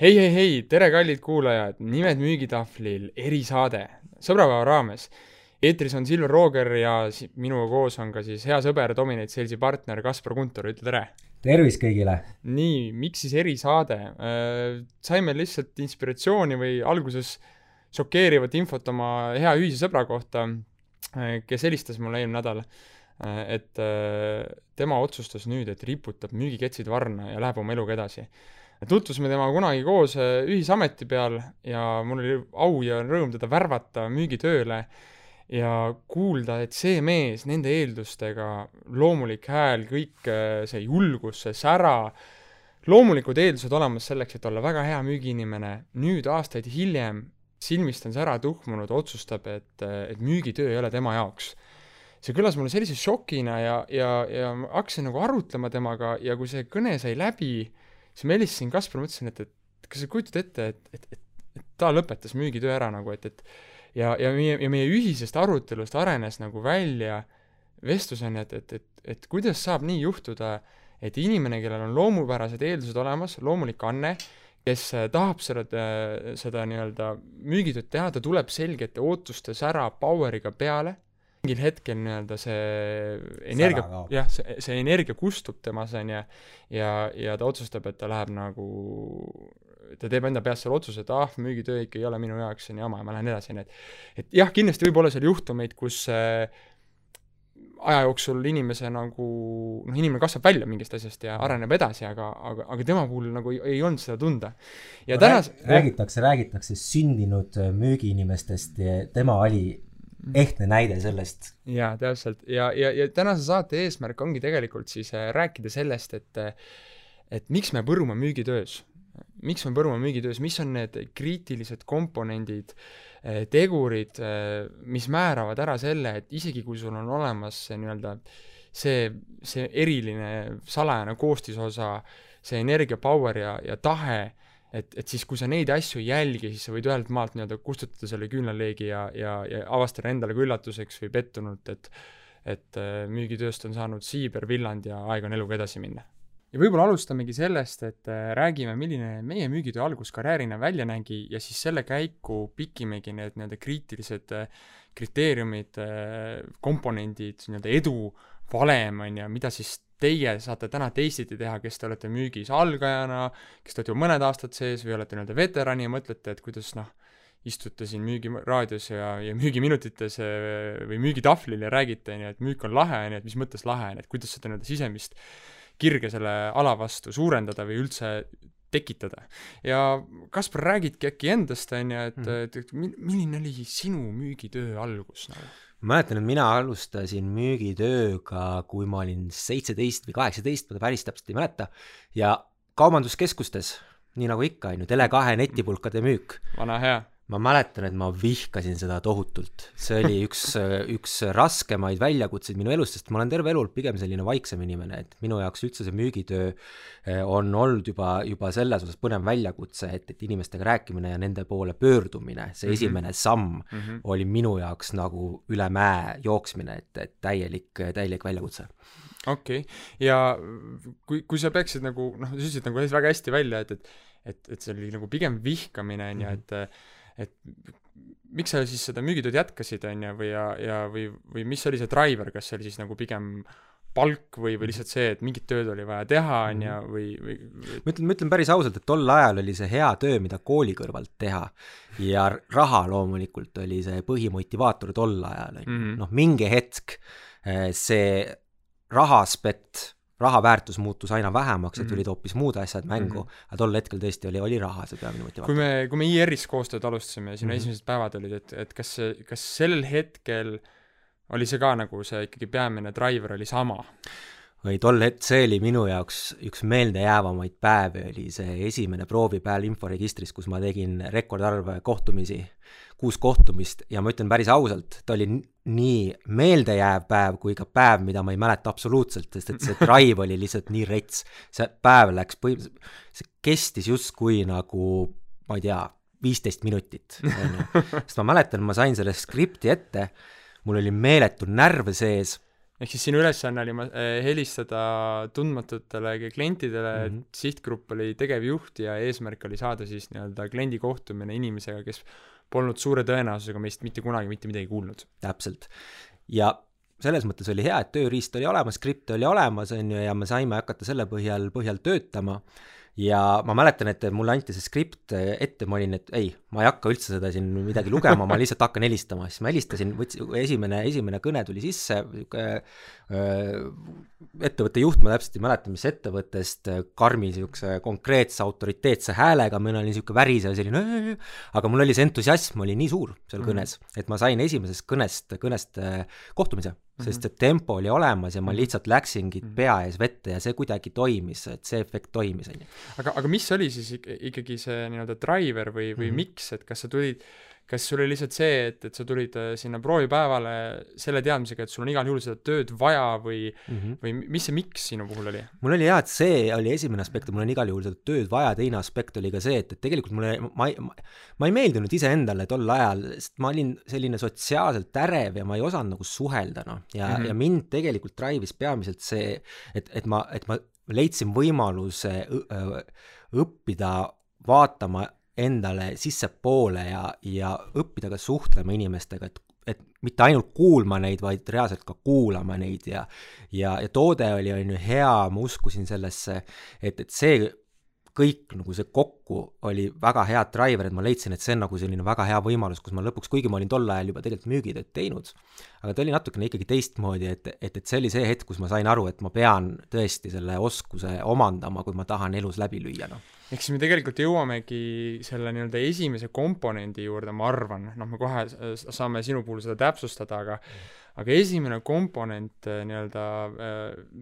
hei, hei, hei, tere, kallid kuulajad, Nimed müügitahvlil erisaade sõbrapäeva raames. eetris on Silver Rooger ja minuga koos on ka siis hea sõber, Dominate Salesi partner Kaspar Guntur, ütle tere! tervist kõigile! nii, miks siis erisaade? saime lihtsalt inspiratsiooni või alguses šokeerivat infot oma hea ühise sõbra kohta, kes helistas mulle eelmine nädal, et tema otsustas nüüd, et riputab müügiketsid varna ja läheb oma eluga edasi tutvusime temaga kunagi koos äh, ühisameti peal ja mul oli au ja rõõm teda värvata müügitööle ja kuulda, et see mees nende eeldustega, loomulik hääl, kõik äh, see julgus, see sära, loomulikud eeldused olemas selleks, et olla väga hea müügiinimene, nüüd aastaid hiljem silmist on see ära tuhmunud, otsustab, et, et müügitöö ei ole tema jaoks. See kõlas mulle sellise šokina ja, ja, ja ma hakkasin nagu arutlema temaga ja kui see kõne sai läbi, siis ma helistasin Kasparile, mõtlesin, et, et kas sa kujutad ette, et, et, et, et ta lõpetas müügitöö ära nagu, et, et ja, ja meie, ja meie ühisest arutelust arenes nagu välja vestluseni, et, et, et, et kuidas saab nii juhtuda, et inimene, kellel on loomupärased eeldused olemas, loomulik anne, kes äh, tahab seda, äh, seda nii-öelda müügitööd teha, ta tuleb selgete ootuste sära power'iga peale mingil hetkel nii-öelda see energia, jah, see, see energia kustub temas, on ju, ja, ja ta otsustab, et ta läheb nagu, ta teeb enda peas selle otsuse, et ah, müügitöö ikka ei ole minu jaoks, see on jama ja ma lähen edasi, on ju, et et jah, kindlasti võib olla seal juhtumeid, kus äh, aja jooksul inimese nagu, noh, inimene kasvab välja mingist asjast ja areneb edasi, aga, aga, aga tema puhul nagu ei, ei olnud seda tunda. ja no, tänas räägitakse, räägitakse sündinud müügiinimestest ja tema oli ehtne näide sellest. jaa, täpselt. ja, ja, ja tänase saate eesmärk ongi tegelikult siis äh, rääkida sellest, et et miks me põrume müügitöös. miks me põrume müügitöös, mis on need kriitilised komponendid, äh, tegurid, äh, mis määravad ära selle, et isegi kui sul on olemas see nii-öelda see, see eriline salajane koostisosa, see energia, power ja, ja tahe, et, et siis, kui sa neid asju ei jälgi, siis sa võid ühelt maalt nii-öelda kustutada selle küünlaleegi ja, ja, ja avastada endale ka üllatuseks või pettunult, et et äh, müügitööst on saanud siiber, villand ja aeg on eluga edasi minna. ja võib-olla alustamegi sellest, et äh, räägime, milline meie müügitöö alguskarjäärina välja nägi ja siis selle käiku pikimegi need nii-öelda kriitilised äh, kriteeriumid, komponendid, nii-öelda edu valem, on ju, mida siis teie saate täna teisiti teha, kes te olete müügis algajana, kes te olete juba mõned aastad sees või olete nii-öelda veteran ja mõtlete, et kuidas noh, istute siin müügiraadios ja, ja müügiminutites äh, või müügitahvlil ja räägite, on ju, et müük on lahe, on ju, et mis mõttes lahe on, et kuidas seda nii-öelda sisemist kirge selle ala vastu suurendada või üldse tekitada. ja Kaspar, räägidki äkki endast, on ju, et, mhm. et, et milline oli sinu müügitöö algus nagu? Ma mäletan, et mina alustasin müügitööga, kui ma olin seitseteist või kaheksateist, ma päris täpselt ei mäleta, ja kaubanduskeskustes, nii nagu ikka, on ju, Tele2 netipulkade müük. vana hea ma mäletan, et ma vihkasin seda tohutult. see oli üks, üks raskemaid väljakutseid minu elus, sest ma olen terve elu olnud pigem selline vaiksem inimene, et minu jaoks üldse see müügitöö eh, on olnud juba, juba selles osas põnev väljakutse, et, et inimestega rääkimine ja nende poole pöördumine, see mm -hmm. esimene samm mm -hmm. oli minu jaoks nagu üle mäe jooksmine, et, et täielik, täielik väljakutse okei okay., ja kui, kui sa peaksid nagu noh, sa ütlesid nagu väga hästi välja, et, et et, et see oli nagu pigem vihkamine, on ju, et et miks sa siis seda müügitööd jätkasid, on ju, või ja, ja või, või mis oli see driver, kas see oli siis nagu pigem palk või, või lihtsalt see, et mingit tööd oli vaja teha, on ju, või, või, või ma ütlen, ma ütlen päris ausalt, et tol ajal oli see hea töö, mida kooli kõrvalt teha. ja raha loomulikult oli see põhimotivaator tol ajal, on ju, mhm. noh, mingi hetk eh, see rahaspett raha väärtus muutus aina vähemaks ja -hmm. tulid hoopis muud asjad mängu mm, -hmm. aga tol hetkel tõesti oli, oli raha see peamine motivaator. kui me, kui me IR-is koostööd alustasime, sinu mm -hmm. esimesed päevad olid, et, et kas kas sel hetkel oli see ka nagu see ikkagi peamine driver oli sama? Või tol hetk, see oli minu jaoks üks meeldejäävamaid päevi, oli see esimene proovipäev inforegistris, kus ma tegin rekordarv kohtumisi, kuus kohtumist ja ma ütlen päris ausalt, ta oli nii meeldejääv päev kui ka päev, mida ma ei mäleta absoluutselt, sest et see drive oli lihtsalt nii rets. see päev läks põhimõtteliselt, see kestis justkui nagu, ma ei tea, viisteist minutit, on ju. sest ma mäletan, ma sain selle skripti ette, mul oli meeletu närv sees ehk siis sinu ülesanne oli ma- eh, helistada tundmatutele klientidele mm. -hmm. sihtgrupp oli tegevjuht ja eesmärk oli saada siis nii-öelda kliendi kohtumine inimesega, kes polnud suure tõenäosusega meist mitte kunagi mitte midagi kuulnud. täpselt. ja selles mõttes oli hea, et tööriist oli olemas, skript oli olemas, on ju, ja me saime hakata selle põhjal, põhjal töötama ja ma mäletan, et mulle anti see skript ette, ma olin, et ei, ma ei hakka üldse seda siin midagi lugema, ma lihtsalt hakkan helistama, siis ma helistasin, võtsin, esimene, esimene kõne tuli sisse, niisugune ettevõtte juht, ma täpselt ei mäleta, mis ettevõttest, karmi niisuguse konkreetse autoriteetse häälega, meil oli niisugune värisev selline, aga mul oli see entusiasm oli nii suur seal kõnes, et ma sain esimesest kõnest, kõnest äh, kohtumise, sest et tempo oli olemas ja ma Mhm. lihtsalt läksingi Mhm. pea ees vette ja see kuidagi toimis, et see efekt toimis, on ju. aga, aga mis oli siis ik- ikkagi see nii-öelda driver või, või mm. -hmm. miks, et kas sa tulid, kas sul oli lihtsalt see, et, et sa tulid äh, sinna proovipäevale selle teadmisega, et sul on igal juhul seda tööd vaja või, Mm -hmm. või mis see miks sinu puhul oli? mul oli hea, et see oli esimene aspekt, et mul on igal juhul seda tööd vaja, teine aspekt oli ka see, et, et tegelikult mulle, ma ei, ma ei meeldinud iseendale tol ajal, sest ma olin selline sotsiaalselt ärev ja ma ei osanud nagu suhelda, noh, ja mm. -hmm. ja mind tegelikult drive'is peamiselt see, et, et ma, et ma leidsin võimaluse õppida vaatama endale sissepoole ja, ja õppida ka suhtlema inimestega, et et mitte ainult kuulma neid, vaid reaalselt ka kuulama neid ja ja, ja toode oli, on ju, hea, ma uskusin sellesse, et, et see kõik nagu see kokku oli väga hea driver, et ma leidsin, et see on nagu selline väga hea võimalus, kus ma lõpuks, kuigi ma olin tol ajal juba tegelikult müügitööd teinud, aga ta oli natukene ikkagi teistmoodi, et, et, et see oli see hetk, kus ma sain aru, et ma pean tõesti selle oskuse omandama, kui ma tahan elus läbi lüüa, noh. ehk siis me tegelikult jõuamegi selle nii-öelda esimese komponendi juurde, ma arvan, noh, me kohe saame sinu puhul seda täpsustada, aga aga esimene komponent äh, nii-öelda,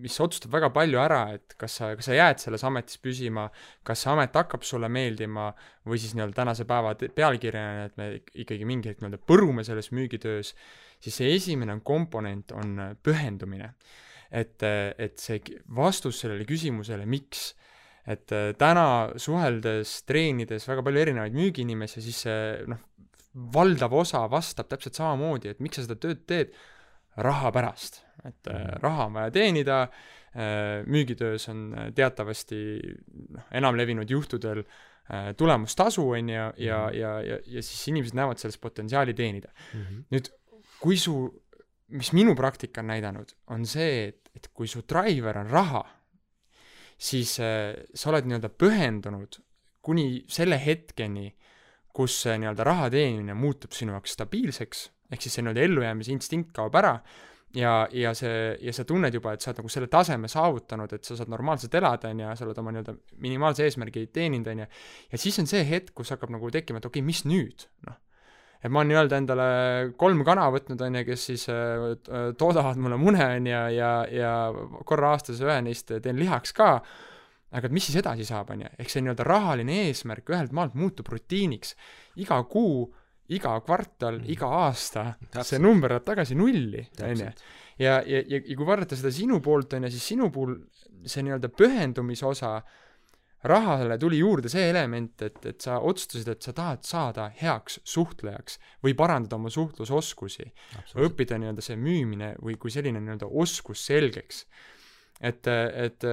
mis otsustab väga palju ära, et kas sa, kas sa jääd selles ametis püsima, kas see amet hakkab sulle meeldima või siis nii-öelda tänase päeva pealkirjana, et me ik- ikkagi mingi hetk nii-öelda põrume selles müügitöös, siis see esimene komponent on äh, pühendumine. et, et see vastus sellele küsimusele, miks et äh, täna suheldes, treenides väga palju erinevaid müügiinimesi, siis see noh, valdav osa vastab täpselt samamoodi, et miks sa seda tööd teed, raha pärast. et äh, Mhm. raha on vaja teenida, müügitöös on äh, teatavasti noh, enamlevinud juhtudel äh, tulemustasu, on ju, ja, Mhm. ja, ja, ja siis inimesed näevad selles potentsiaali teenida. Mm -hmm. nüüd, kui su, mis minu praktika on näidanud, on see, et, et kui su driver on raha, siis äh, sa oled nii-öelda pühendunud kuni selle hetkeni, kus see nii-öelda raha teenimine muutub sinu jaoks stabiilseks, ehk siis see nii-öelda ellujäämise instinkt kaob ära ja, ja see, ja sa tunned juba, et sa oled nagu selle taseme saavutanud, et sa saad normaalselt elada, on ju, sa oled oma nii-öelda minimaalse eesmärgi teeninud, on ju, ja siis on see hetk, kus hakkab nagu tekkima, et okei okay,, mis nüüd, noh. et ma olen nii-öelda endale kolm kana võtnud, on ju, kes siis äh, toodavad mulle mune, on ju, ja, ja korra aastas ühe neist teen lihaks ka, aga et mis siis edasi saab, on ju, ehk see nii-öelda rahaline eesmärk ühelt maalt muutub rutiiniks. iga kuu, iga kvartal, iga aasta, see Täpselt. number läheb tagasi nulli, on ju ja, ja, ja, ja kui vaadata seda sinu poolt, on ju, siis sinu puhul see nii-öelda pühendumise osa rahale tuli juurde see element, et, et sa otsustasid, et sa tahad saada heaks suhtlejaks või parandada oma suhtlusoskusi, õppida nii-öelda see müümine või kui selline nii-öelda oskus selgeks. et, et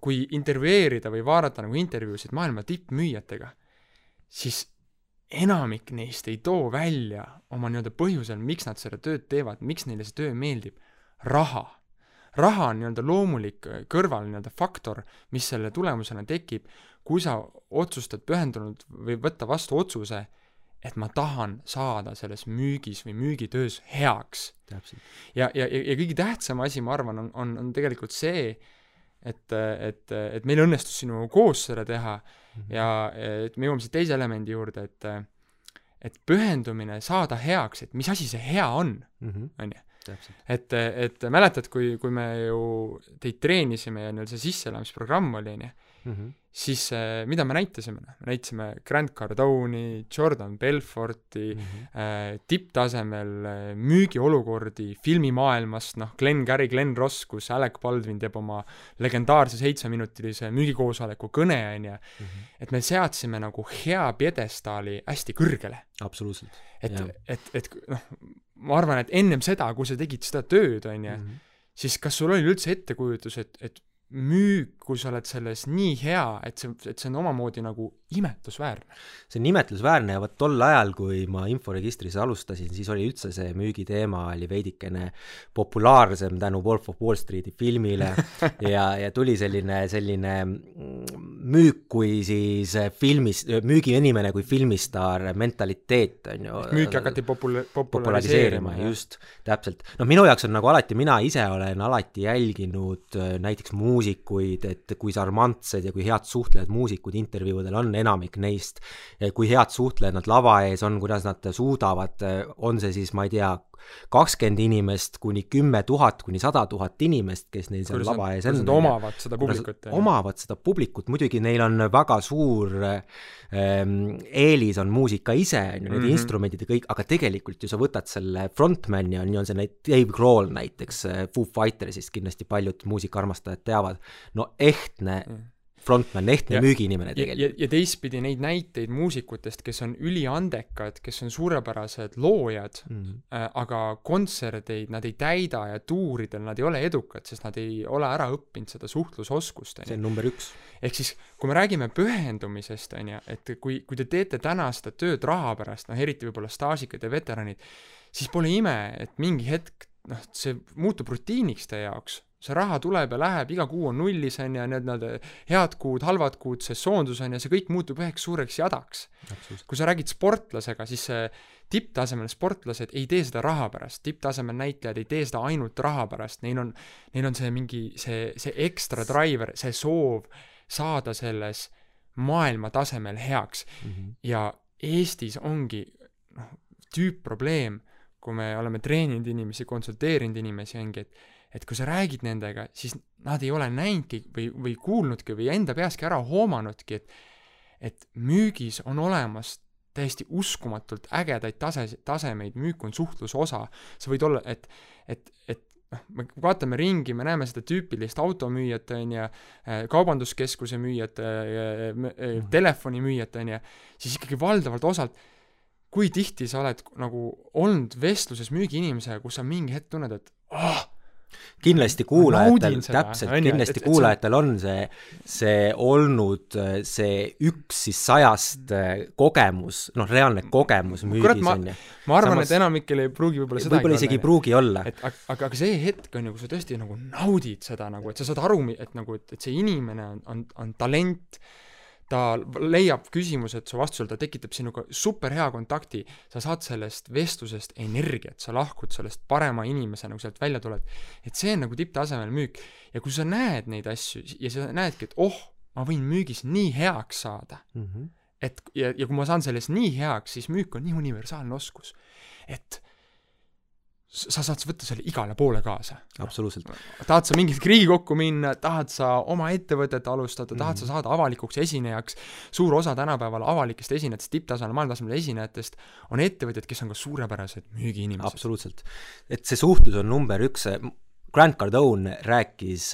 kui intervjueerida või vaadata nagu intervjuusid maailma tippmüüjatega, siis enamik neist ei too välja oma nii-öelda põhjusel, miks nad seda tööd teevad, miks neile see töö meeldib, raha. raha on nii-öelda loomulik äh, kõrval nii-öelda faktor, mis selle tulemusena tekib, kui sa otsustad pühendunult või võtta vastu otsuse, et ma tahan saada selles müügis või müügitöös heaks. ja, ja, ja, ja kõige tähtsam asi, ma arvan, on, on, on tegelikult see, et, et, et meil õnnestus sinuga koos seda teha Mhm. ja et me jõuame siit teise elemendi juurde, et et pühendumine saada heaks, et mis asi see hea on, Mhm. on ju. et, et mäletad, kui, kui me ju teid treenisime ja neil see sisseelamisprogramm oli, on ju, Mhm. Siis äh, mida me näitasime? me näitasime Grant Cardone'i, Jordan Belforti Mhm. äh, tipptasemel äh, müügiolukordi filmimaailmast, noh, Glen Gary, Glen Ross, kus Alec Baldwin teeb oma legendaarse seitsmeminutilise müügikoosoleku kõne, on ju, Mhm. et me seadsime nagu hea pjedestaali hästi kõrgele. absoluutselt. et et, et noh, ma arvan, et ennem seda, kui sa tegid seda tööd, on ju, Mhm. siis kas sul oli üldse ettekujutus, et, et müük, kui sa oled selles nii hea, et see, et see on omamoodi nagu imetlusväärne? see on imetlusväärne ja vot tol ajal, kui ma inforegistris alustasin, siis oli üldse see müügiteema oli veidikene populaarsem tänu Wolf of Wall Streeti filmile ja, ja tuli selline, selline müük kui siis filmis, müügiinimene kui filmistaar mentaliteet, on ju. müüki hakati popula-, populariseerima, just, täpselt. noh, minu jaoks on nagu alati, mina ise olen alati jälginud äh, näiteks muusikuid, et kui sarmantsed ja kui head suhtlejad muusikud intervjuudel on, enamik neist, kui head suhtlejad nad lava ees on, kuidas nad suudavad, on see siis, ma ei tea, kakskümmend inimest kuni kümme tuhat kuni sada tuhat inimest, kes neil seal lava ees on. omavad seda publikut. omavad seda publikut, muidugi neil on väga suur ähm, eelis on muusika ise, on ju, need mm -hmm. instrumendid ja kõik, aga tegelikult ju sa võtad selle frontman'i, on ju, on see näit-, Dave Grohl näiteks Foo Fightersist, kindlasti paljud muusikaarmastajad teavad, no ehtne mm frontman, ehtne müügiinimene tegelikult. ja, ja teistpidi neid näiteid muusikutest, kes on üliandekad, kes on suurepärased loojad mm, -hmm. äh, aga kontserdeid nad ei täida ja tuuridel nad ei ole edukad, sest nad ei ole ära õppinud seda suhtlusoskust, see on number üks. ehk siis, kui me räägime pühendumisest, on ju, et kui, kui te teete täna seda tööd raha pärast, noh eriti võib-olla staažikad ja veteranid, siis pole ime, et mingi hetk noh, see muutub rutiiniks teie jaoks see raha tuleb ja läheb, iga kuu on nullis, on ju, need nad head kuud, halvad kuud, sesoondus on ju, see kõik muutub üheks suureks jadaks. kui sa räägid sportlasega, siis see tipptasemel sportlased ei tee seda raha pärast, tipptasemel näitlejad ei tee seda ainult raha pärast, neil on, neil on see mingi, see, see ekstra driver, see soov saada selles maailma tasemel heaks mm. -hmm. ja Eestis ongi noh, tüüpprobleem, kui me oleme treeninud inimesi, konsulteerinud inimesi, ongi, et et kui sa räägid nendega, siis nad ei ole näinudki või, või kuulnudki või enda peaski ära hoomanudki, et et müügis on olemas täiesti uskumatult ägedaid tase, tasemeid, müük on suhtluse osa. sa võid olla, et, et, et noh, me vaatame ringi, me näeme seda tüüpilist automüüjat, on ju, kaubanduskeskuse müüjat, mhm. telefonimüüjat, on ju, siis ikkagi valdavalt osalt kui tihti sa oled nagu olnud vestluses müügiinimesega, kus sa mingi hetk tunned, et ah oh,, kindlasti kuulajatel, täpselt, kindlasti et, kuulajatel on see, see olnud see üks siis sajast äh, kogemus, noh, reaalne kogemus müügis on ju. ma arvan Samas,, et enamikel ei pruugi võib-olla seda võib-olla isegi ei pruugi olla. et aga, aga see hetk on ju, kui sa tõesti nagu naudid seda nagu, et sa saad aru, et nagu, et, et see inimene on, on, on talent, ta leiab küsimused su vastusel, ta tekitab sinuga superhea kontakti, sa saad sellest vestlusest energiat, sa lahkud sellest parema inimesena, kui sealt välja tuled. et see on nagu tipptasemel müük. ja kui sa näed neid asju ja sa näedki, et oh, ma võin müügis nii heaks saada mm, -hmm. et ja, ja kui ma saan selles nii heaks, siis müük on nii universaalne oskus, et sa saad võtta selle igale poole kaasa. absoluutselt. tahad sa mingit Riigikokku minna, tahad sa oma ettevõtet alustada, tahad mm. sa mhm. saada avalikuks esinejaks, suur osa tänapäeval avalikest esinejatest, tipptasemel, maailmatasemel esinejatest on ettevõtjad, kes on ka suurepärased müügiinimesed. absoluutselt. et see suhtlus on number üks, Grant Cardone rääkis,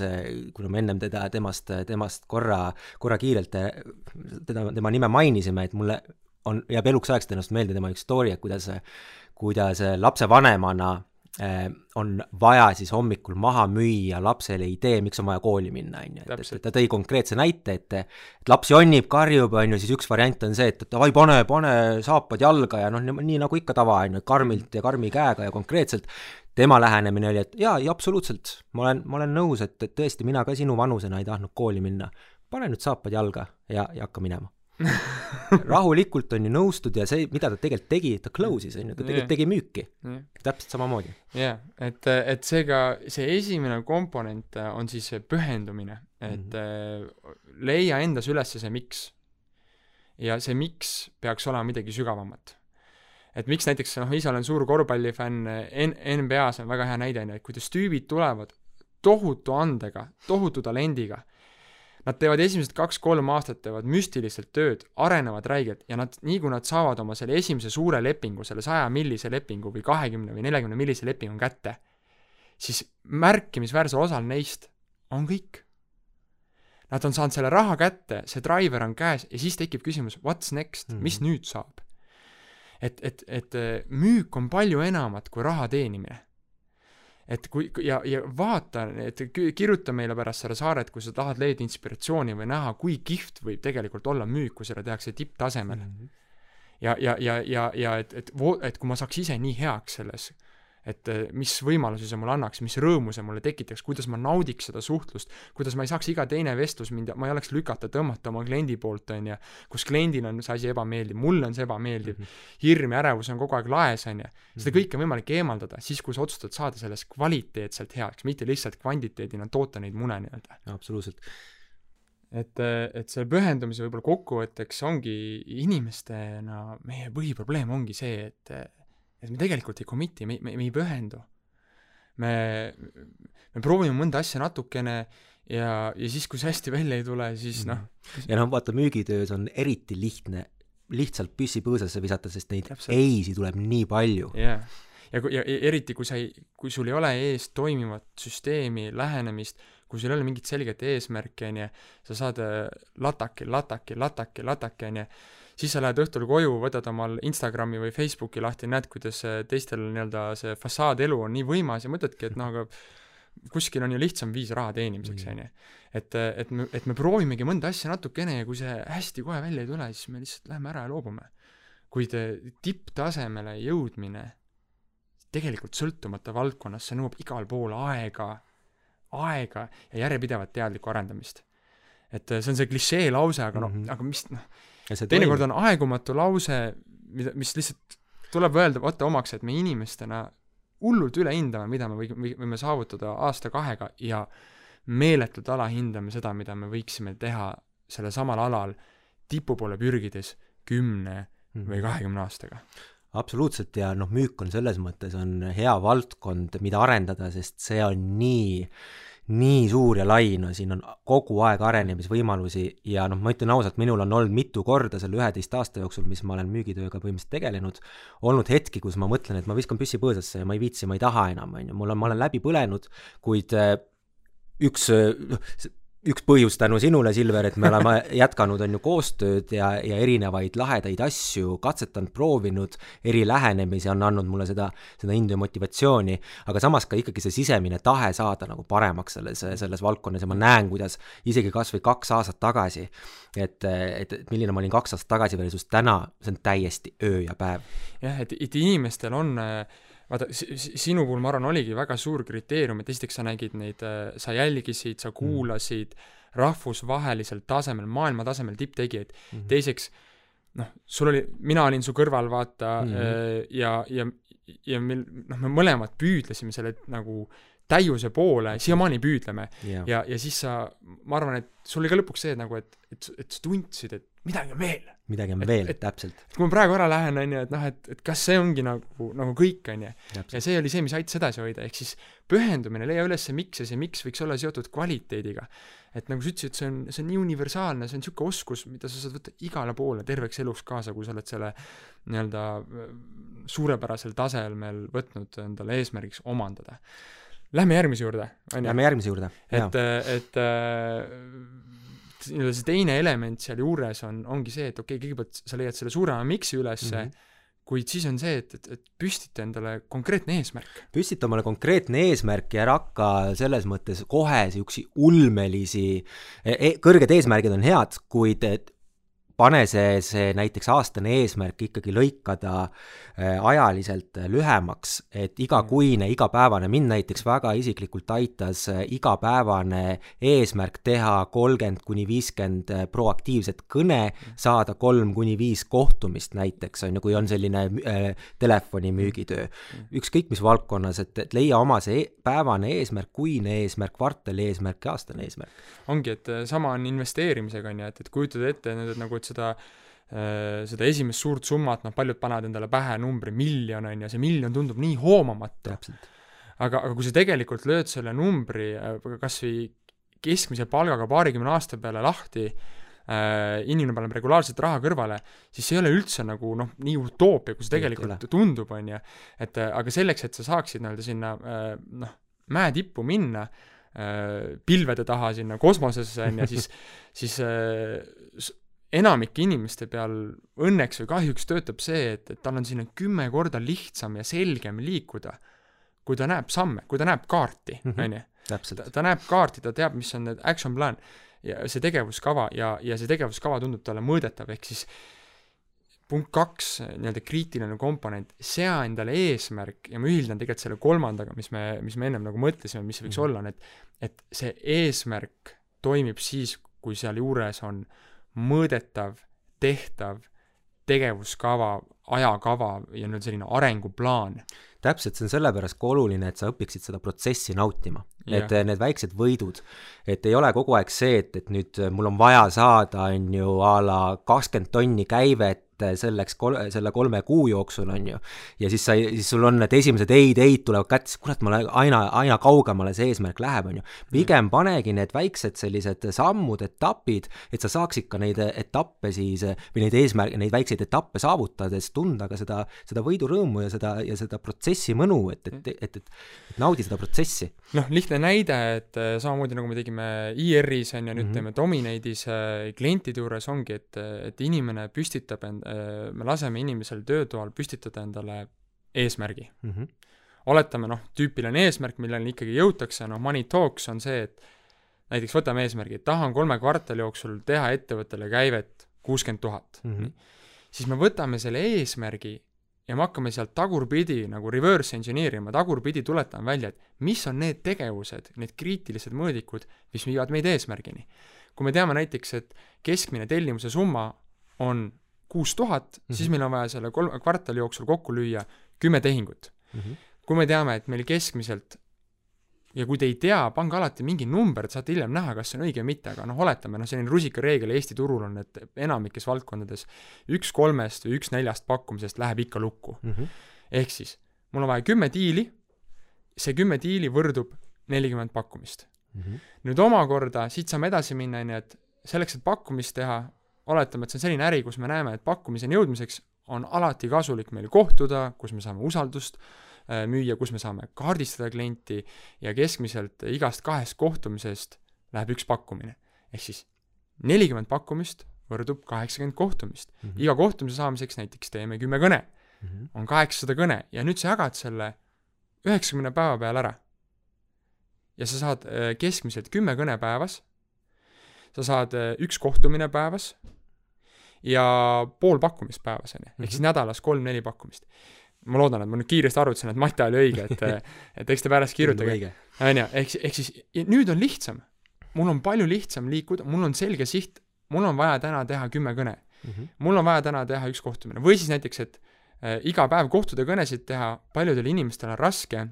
kuna me ennem teda, temast, temast korra, korra kiirelt teda, tema nime mainisime, et mulle on, jääb eluks ajaks ennast meelde tema üks story, et kuidas kuidas lapsevanemana on vaja siis hommikul maha müüa lapsele idee, miks on vaja kooli minna, on ju, et, et ta tõi konkreetse näite, et et laps jonnib, karjub, on ju, siis üks variant on see, et, et davai, pane, pane saapad jalga ja noh, nii nagu ikka tava, on ju, karmilt ja karmi käega ja konkreetselt, tema lähenemine oli, et jaa, jaa, absoluutselt, ma olen, ma olen nõus, et, et tõesti, mina ka sinu vanusena ei tahtnud kooli minna. pane nüüd saapad jalga ja, ja hakka minema rahulikult on ju nõustud ja see, mida ta tegelikult tegi, ta close'is on ju, ta tegelikult yeah. tegi müüki yeah.. täpselt samamoodi. jah yeah., et, et seega see esimene komponent on siis see pühendumine, et mm -hmm. leia endas üles see miks. ja see miks peaks olema midagi sügavamat. et miks näiteks, noh, ise olen suur korvpallifänn, N-, NBA-s on väga hea näide, on ju, et kuidas tüübid tulevad tohutu andega, tohutu talendiga Nad teevad esimesed kaks-kolm aastat, teevad müstiliselt tööd, arenevad räigelt ja nad, nii kui nad saavad oma selle esimese suure lepingu, selle saja millise lepingu või kahekümne või neljakümne millise lepingu kätte, siis märkimisväärsel osal neist on kõik. Nad on saanud selle raha kätte, see driver on käes ja siis tekib küsimus, what's next mm, -hmm. mis nüüd saab? et, et, et äh, müük on palju enamat kui raha teenimine. Et kui, ja, ja vaata, et kirjuta meile pärast seda saaret, kui sa tahad leida inspiratsiooni või näha, kui kihvt võib tegelikult olla müük, kui seda tehakse tipptasemel mm. -hmm. ja, ja, ja, ja, ja et, et, et kui ma saaks ise nii heaks selles et eh, mis võimalusi see mulle annaks, mis rõõmu see mulle tekitaks, kuidas ma naudiks seda suhtlust, kuidas ma ei saaks iga teine vestlus mind, ma ei oleks lükata-tõmmata oma kliendi poolt, on ju, kus kliendil on see asi ebameeldiv, mulle on see ebameeldiv mm, -hmm. hirm ja ärevus on kogu aeg laes, on ju. seda kõike on võimalik eemaldada siis, kui sa otsustad saada sellest kvaliteetselt heaks, mitte lihtsalt kvantiteedina toota neid mune nii-öelda. absoluutselt et, et selle pühendumise võib-olla kokkuvõtteks ongi inimestena meie põhiprobleem ongi see, et et me tegelikult ei commit'i, me, me, me ei pühendu. me, me proovime mõnda asja natukene ja, ja siis, kui see hästi välja ei tule, siis noh. Mhm. ja noh, vaata müügitöös on eriti lihtne lihtsalt püssi põõsasse visata, sest neid Täpselt. ei-si tuleb nii palju. yeah., ja, ja, ja eriti, kui sa ei, kui sul ei ole ees toimivat süsteemi, lähenemist, kui sul ei ole mingit selget eesmärki, on ju, sa saad äh, lataki, lataki, lataki, lataki, on ju, siis sa lähed õhtul koju, võtad omal Instagrami või Facebooki lahti, näed, kuidas teistel nii-öelda see fassaadelu on nii võimas ja mõtledki, et noh, aga kuskil on ju lihtsam viis raha teenimiseks, on ju. et, et me, et me proovimegi mõnda asja natukene ja kui see hästi kohe välja ei tule, siis me lihtsalt läheme ära ja loobume. kuid tipptasemele jõudmine tegelikult sõltumata valdkonnast, see nõuab igal pool aega, aega ja järjepidevat teadlikku arendamist. et see on see klišee lause, aga noh mm -hmm., aga mis noh, teinekord on aegumatu lause, mida, mis lihtsalt tuleb öelda, võtta omaks, et me inimestena hullult üle hindame, mida me või-, võime saavutada aasta-kahega ja meeletult alahindame seda, mida me võiksime teha sellel samal alal tipu poole pürgides kümne või kahekümne aastaga. Absoluutselt ja noh, müük on selles mõttes, on hea valdkond, mida arendada, sest see on nii nii suur ja lai, no siin on kogu aeg arenemisvõimalusi ja noh, ma ütlen ausalt, minul on olnud mitu korda selle üheteist aasta jooksul, mis ma olen müügitööga põhimõtteliselt tegelenud, olnud hetki, kus ma mõtlen, et ma viskan püssi põõsasse ja ma ei viitsi, ma ei taha enam, on ju, mul on, ma olen läbi põlenud, kuid äh, üks, noh, üks põhjus tänu sinule, Silver, et me oleme jätkanud, on ju, koostööd ja, ja erinevaid lahedaid asju katsetanud, proovinud, eri lähenemisi on andnud mulle seda, seda indu ja motivatsiooni, aga samas ka ikkagi see sisemine tahe saada nagu paremaks selles, selles valdkonnas ja ma näen, kuidas isegi kas või kaks aastat tagasi, et, et, et milline ma olin kaks aastat tagasi versus täna, see on täiesti öö ja päev. jah, et, et inimestel on äh vaata, sinu puhul ma arvan, oligi väga suur kriteerium, et esiteks sa nägid neid, äh, sa jälgisid, sa mm. kuulasid rahvusvahelisel tasemel, maailma tasemel tipptegijaid mm, -hmm. teiseks noh, sul oli, mina olin su kõrval, vaata mm, -hmm. ja, ja, ja meil, noh, me mõlemad püüdlesime selle nagu täiuse poole, siiamaani püüdleme yeah.. ja, ja siis sa, ma arvan, et sul oli ka lõpuks see nagu, et, et, et sa tundsid, et midagi on veel. midagi on et, veel, täpselt. kui ma praegu ära lähen, on ju, et noh, et, et kas see ongi nagu, nagu kõik, on ju. ja see oli see, mis aitas edasi hoida, ehk siis pühendumine, leia üles see miks ja see miks võiks olla seotud kvaliteediga. et nagu sa ütlesid, see on, see on nii universaalne, see on niisugune oskus, mida sa saad võtta igale poole terveks eluks kaasa, kui sa oled selle nii-öelda suurepärasel tasemel võtnud endale eesmärgiks omandada Lähme järgmise juurde, on ju? Lähme järgmise juurde, et, et nii-öelda see teine element sealjuures on, ongi see, et okei okay,, kõigepealt sa leiad selle suurema miks'i ülesse mm, -hmm kuid siis on see, et, et, et püstita endale konkreetne eesmärk. püstita omale konkreetne eesmärk ja ära hakka selles mõttes kohe niisuguseid ulmelisi e, e, kõrged eesmärgid on head, kuid pane see, see näiteks aastane eesmärk ikkagi lõikada äh, ajaliselt lühemaks, et igakuine, igapäevane, mind näiteks väga isiklikult aitas äh, igapäevane eesmärk teha kolmkümmend kuni viiskümmend äh, proaktiivset kõne, saada kolm kuni viis kohtumist näiteks, on ju, kui on selline äh, telefonimüügitöö. ükskõik mis valdkonnas, et, et leia oma see e päevane eesmärk, kuine eesmärk, kvartali eesmärk ja aastane eesmärk. ongi, et sama on investeerimisega, on ju, et, et kujutada ette nüüd, et nagu, et seda äh, seda esimest suurt summat, noh, paljud panevad endale pähe numbri miljon, on ju, see miljon tundub nii hoomamatu. aga, aga kui sa tegelikult lööd selle numbri äh, kas või keskmise palgaga paarikümne aasta peale lahti äh,, inimene paneb regulaarselt raha kõrvale, siis see ei ole üldse nagu noh, nii utoopia, kui see tegelikult tundub, on ju. et aga selleks, et sa saaksid nii-öelda sinna noh, mäe tippu minna pilvede taha sinna kosmosesse, on ju, siis siis enamike inimeste peal õnneks või kahjuks töötab see, et, et tal on sinna kümme korda lihtsam ja selgem liikuda, kui ta näeb samme, kui ta näeb kaarti, Mhm. on ju. ta, näeb kaarti, ta teab, mis on need action plan ja see tegevuskava ja, ja see tegevuskava tundub talle mõõdetav, ehk siis punkt kaks, nii-öelda kriitiline komponent, sea endale eesmärk ja ma ühildan tegelikult selle kolmandaga, mis me, mis me ennem nagu mõtlesime, mis see võiks Mhm. olla, on et et see eesmärk toimib siis, kui sealjuures on mõõdetav, tehtav tegevuskava, ajakava ja nüüd selline arenguplaan. täpselt, see on sellepärast ka oluline, et sa õpiksid seda protsessi nautima. Need Jah. need väiksed võidud, et ei ole kogu aeg see, et, et nüüd mul on vaja saada, on ju, a la kakskümmend tonni käivet selleks kol-, selle kolme kuu jooksul, on ju. ja siis sa, siis sul on need esimesed ei-d-ei-d tulevad kätte, siis kurat, ma lähen aina, aina kaugemale see eesmärk läheb, on ju. pigem panegi need väiksed sellised sammud, etapid, et sa saaksid ka neid etappe siis või neid eesmärke, neid väikseid etappe saavutades tunda ka seda, seda võidurõõmu ja seda, ja seda protsessi mõnu, et, et, et, et, et naudi seda protsessi. noh, lihtne näide, et äh, samamoodi nagu me tegime IR-is on ju, nüüd Mhm. teeme Dominate'is äh, klientide juures ongi, et, et inimene püstitab end- me laseme inimesel töötoal püstitada endale eesmärgi. Mm -hmm. oletame noh, tüüpiline eesmärk, milleni ikkagi jõutakse, noh, Money Talks on see, et näiteks võtame eesmärgi, et tahan kolme kvartali jooksul teha ettevõttele käivet kuuskümmend tuhat. Mhm. siis me võtame selle eesmärgi ja me hakkame sealt tagurpidi nagu reverse engineer ima, tagurpidi tuletame välja, et mis on need tegevused, need kriitilised mõõdikud, mis viivad meid eesmärgini. kui me teame näiteks, et keskmine tellimuse summa on kuus tuhat, siis Mhm. meil on vaja selle kolme kvartali jooksul kokku lüüa kümme tehingut. Mm -hmm. kui me teame, et meil keskmiselt ja kui te ei tea, pange alati mingi number, et saate hiljem näha, kas see on õige või mitte, aga noh, oletame, noh, selline rusikareegel Eesti turul on, et enamikes valdkondades üks kolmest või üks neljast pakkumisest läheb ikka lukku. Mm -hmm. ehk siis, mul on vaja kümme diili, see kümme diili võrdub nelikümmend pakkumist. Mm -hmm. nüüd omakorda, siit saame edasi minna, on ju, et selleks, et pakkumist teha, oletame, et see on selline äri, kus me näeme, et pakkumiseni jõudmiseks on alati kasulik meil kohtuda, kus me saame usaldust äh, müüa, kus me saame kaardistada klienti ja keskmiselt igast kahest kohtumisest läheb üks pakkumine. ehk siis nelikümmend pakkumist võrdub kaheksakümmend kohtumist. Mhm. iga kohtumise saamiseks näiteks teeme kümme kõne, Mm -hmm. on kaheksasada kõne ja nüüd sa jagad selle üheksakümne päeva peale ära. ja sa saad äh, keskmiselt kümme kõne päevas, sa saad äh, üks kohtumine päevas ja pool pakkumist päevas, on ju, ehk siis Mhm. nädalas kolm-neli pakkumist. ma loodan, et ma nüüd kiiresti arvutasin, et Mati oli õige, et et eks te pärast kirjutage, on ju, ehk, ehk siis nüüd on lihtsam. mul on palju lihtsam liikuda, mul on selge siht, mul on vaja täna teha kümme kõne Mm -hmm. mul on vaja täna teha üks kohtumine või siis näiteks, et äh, iga päev kohtuda kõnesid teha, paljudele inimestele on raske,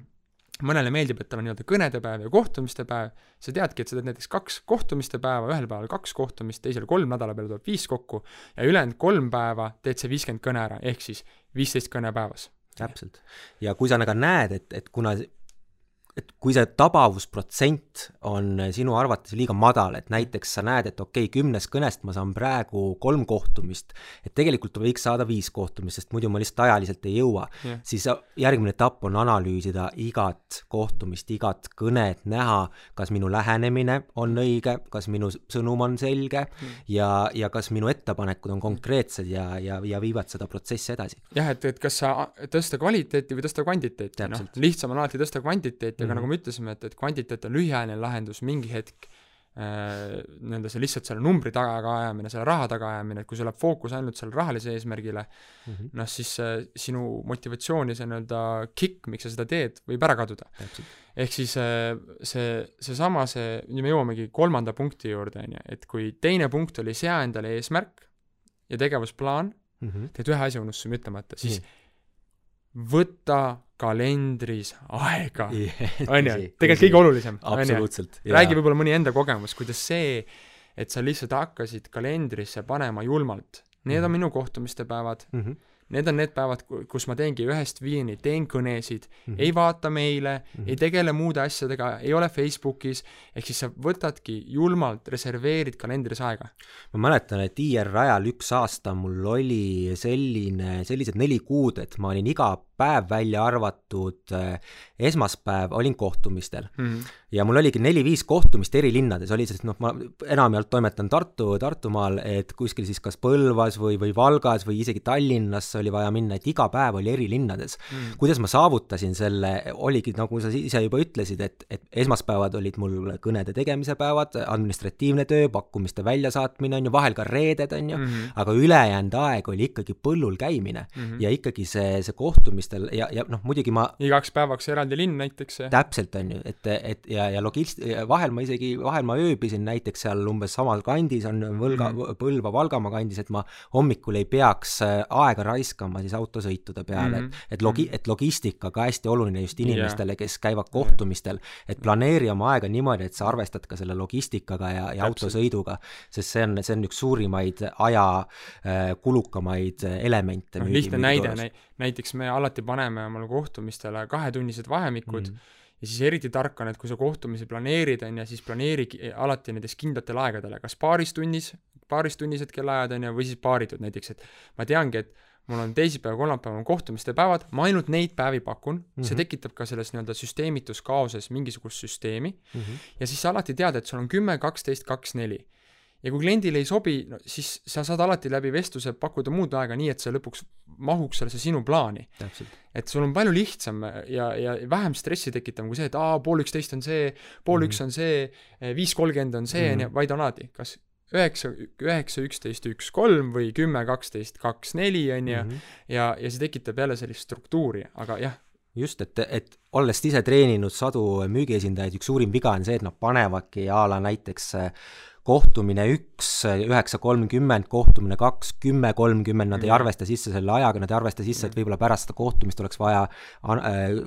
mõnele meeldib, et tal on nii-öelda kõnede päev ja kohtumiste päev, sa teadki, et sa teed näiteks kaks kohtumiste päeva, ühel päeval kaks kohtumist, teisel kolm, nädala peale tuleb viis kokku ja ülejäänud kolm päeva teed see viiskümmend kõne ära, ehk siis viisteist kõne päevas. täpselt. ja kui sa nagu näed, et, et kuna et kui see tabavusprotsent on sinu arvates liiga madal, et näiteks sa näed, et okei okay,, kümnest kõnest ma saan praegu kolm kohtumist, et tegelikult võiks saada viis kohtumist, sest muidu ma lihtsalt ajaliselt ei jõua, jah, siis järgmine etapp on analüüsida igat kohtumist, igat kõnet, näha, kas minu lähenemine on õige, kas minu sõnum on selge ja, ja kas minu ettepanekud on konkreetsed ja, ja, ja viivad seda protsessi edasi. jah, et, et kas sa tõsta kvaliteeti või tõsta kvantiteeti, noh. Lihtsam on alati tõsta kvantiteeti, aga Mhm. nagu me ütlesime, et, et kvantiteet on lühiajaline lahendus, mingi hetk äh, nii-öelda see lihtsalt selle numbri taga ajamine, selle raha taga ajamine, et kui sul läheb fookus ainult sellele rahalisele eesmärgile, Mm -hmm. noh siis äh, sinu motivatsioon ja see nii-öelda kick, miks sa seda teed, võib ära kaduda. ehk siis äh, see, seesama, see, nüüd me jõuamegi kolmanda punkti juurde, on ju, et kui teine punkt oli sea endale eesmärk ja tegevusplaan, Mm -hmm. tead ühe asja unustasime ütlemata, siis võta kalendris aega, on ju, tegelikult kõige olulisem, absoluutselt. räägi võib-olla mõni enda kogemus, kuidas see, et sa lihtsalt hakkasid kalendrisse panema julmalt, need on Mhm. minu kohtumiste päevad, mm. -hmm. need on need päevad, kus ma teengi ühest viieni, teen kõnesid mm, Mhm. -hmm. ei vaata meile mm, Mhm. -hmm. ei tegele muude asjadega, ei ole Facebookis, ehk siis sa võtadki julmalt, reserveerid kalendris aega. ma mäletan, et IR ajal üks aasta mul oli selline, sellised neli kuud, et ma olin iga päev välja arvatud äh, esmaspäev olin kohtumistel mm. -hmm. ja mul oligi neli-viis kohtumist eri linnades, oli siis noh, ma enamjaolt toimetan Tartu, Tartumaal, et kuskil siis kas Põlvas või, või Valgas või isegi Tallinnasse oli vaja minna, et iga päev oli eri linnades mm. -hmm. kuidas ma saavutasin selle, oligi nagu sa ise juba ütlesid, et, et esmaspäevad olid mul kõnede tegemise päevad, administratiivne töö, pakkumiste väljasaatmine on ju, vahel ka reeded on ju mm, -hmm. aga ülejäänud aeg oli ikkagi põllul käimine mm -hmm. ja ikkagi see, see kohtumistel ja, ja noh, muidugi ma igaks päevaks eraldi linn näiteks. täpselt, on ju, et, et ja, ja logist-, vahel ma isegi, vahel ma ööbisin näiteks seal umbes samal kandis, on Võlga mm, -hmm. Põlva, Valgamaa kandis, et ma hommikul ei peaks äh, aega raiskama siis autosõitude peale mm, -hmm. et, et logi-, mhm. et logistika ka hästi oluline just inimestele yeah., kes käivad kohtumistel, et planeeri oma aega niimoodi, et sa arvestad ka selle logistikaga ja, ja autosõiduga, sest see on, see on üks suurimaid aja äh, kulukamaid elemente no, lihtne näide, näiteks me alati paneme omale kohtumistele kahetunnised vahemikud mm. ja siis eriti tark on, et kui sa kohtumisi planeerid, on ju, siis planeeri alati näiteks kindlatel aegadele, kas paaris tunnis, paaristunnised kellaajad, on ju, või siis paaritud näiteks, et ma teangi, et mul on teisipäev, kolmapäev on kohtumiste päevad, ma ainult neid päevi pakun mm, -hmm. see mhm. tekitab ka selles nii-öelda süsteemituskaoses mingisugust süsteemi mm, -hmm. ja siis sa alati tead, et sul on kümme, kaksteist, kaks, neli ja kui kliendile ei sobi, no siis sa saad alati läbi vestluse pakkuda muud aega nii, et see lõpuks mahuks sellesse sinu plaani. et sul on palju lihtsam ja, ja vähem stressi tekitav kui see, et aa, pool üksteist on see, pool mm -hmm. üks on see, viis kolmkümmend on see, on ju, vaid on alati, kas üheksa, üheksa, üksteist, üks, kolm või kümme, kaksteist, kaks, neli, on ju, mhm. ja, ja see tekitab jälle sellist struktuuri, aga jah, just, et, et olles ise treeninud sadu müügiesindajaid, üks suurim viga on see, et nad panevadki a la näiteks kohtumine üks, üheksa kolmkümmend, kohtumine kaks, kümme kolmkümmend, nad ei arvesta sisse selle ajaga, nad ei arvesta sisse, et võib-olla pärast seda kohtumist oleks vaja äh,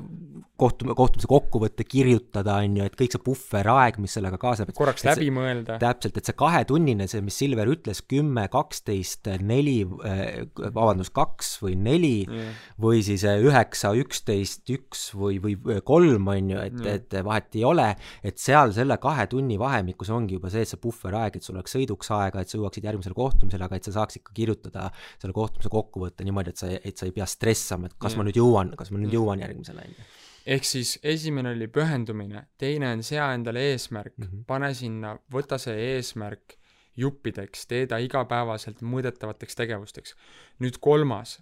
kohtum-, kohtumise kokkuvõtte kirjutada, on ju, et kõik see puhveraeg, mis sellega kaasneb. korraks läbi see, mõelda. täpselt, et see kahetunnine, see, mis Silver ütles, kümme, kaksteist, neli, äh, vabandust, kaks või neli mm. või siis äh, üheksa, üksteist, üks või, või kolm, on ju, et mm., et vahet ei ole, et seal selle kahe tunni vahemikus ongi juba see, et see puhver aeg, et sul oleks sõiduks aega, et sa jõuaksid järgmisele kohtumisele, aga et sa saaksid ka kirjutada selle kohtumise kokkuvõtte niimoodi, et sa, et sa ei pea stressama, et kas mm. ma nüüd jõuan, kas ma nüüd jõuan järgmisele, on ju ehk siis esimene oli pühendumine, teine on sea endale eesmärk mm, -hmm. pane sinna, võta see eesmärk juppideks, tee ta igapäevaselt mõõdetavateks tegevusteks. nüüd kolmas,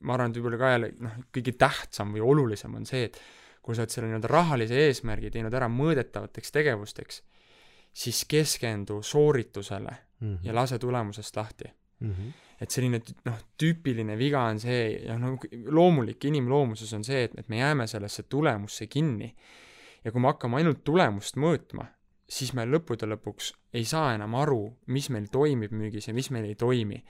ma arvan, et võib-olla ka jälle noh, kõige tähtsam või olulisem on see, et kui sa oled selle nii-öelda rahalise eesmärgi teinud ära mõõdetavateks tegevusteks, siis keskendu sooritusele mm -hmm. ja lase tulemusest lahti mm. -hmm. et selline noh, tüüpiline viga on see ja no loomulik inimloomuses on see, et, et me jääme sellesse tulemusse kinni. ja kui me hakkame ainult tulemust mõõtma, siis me lõppude lõpuks ei saa enam aru, mis meil toimib müügis ja mis meil ei toimi.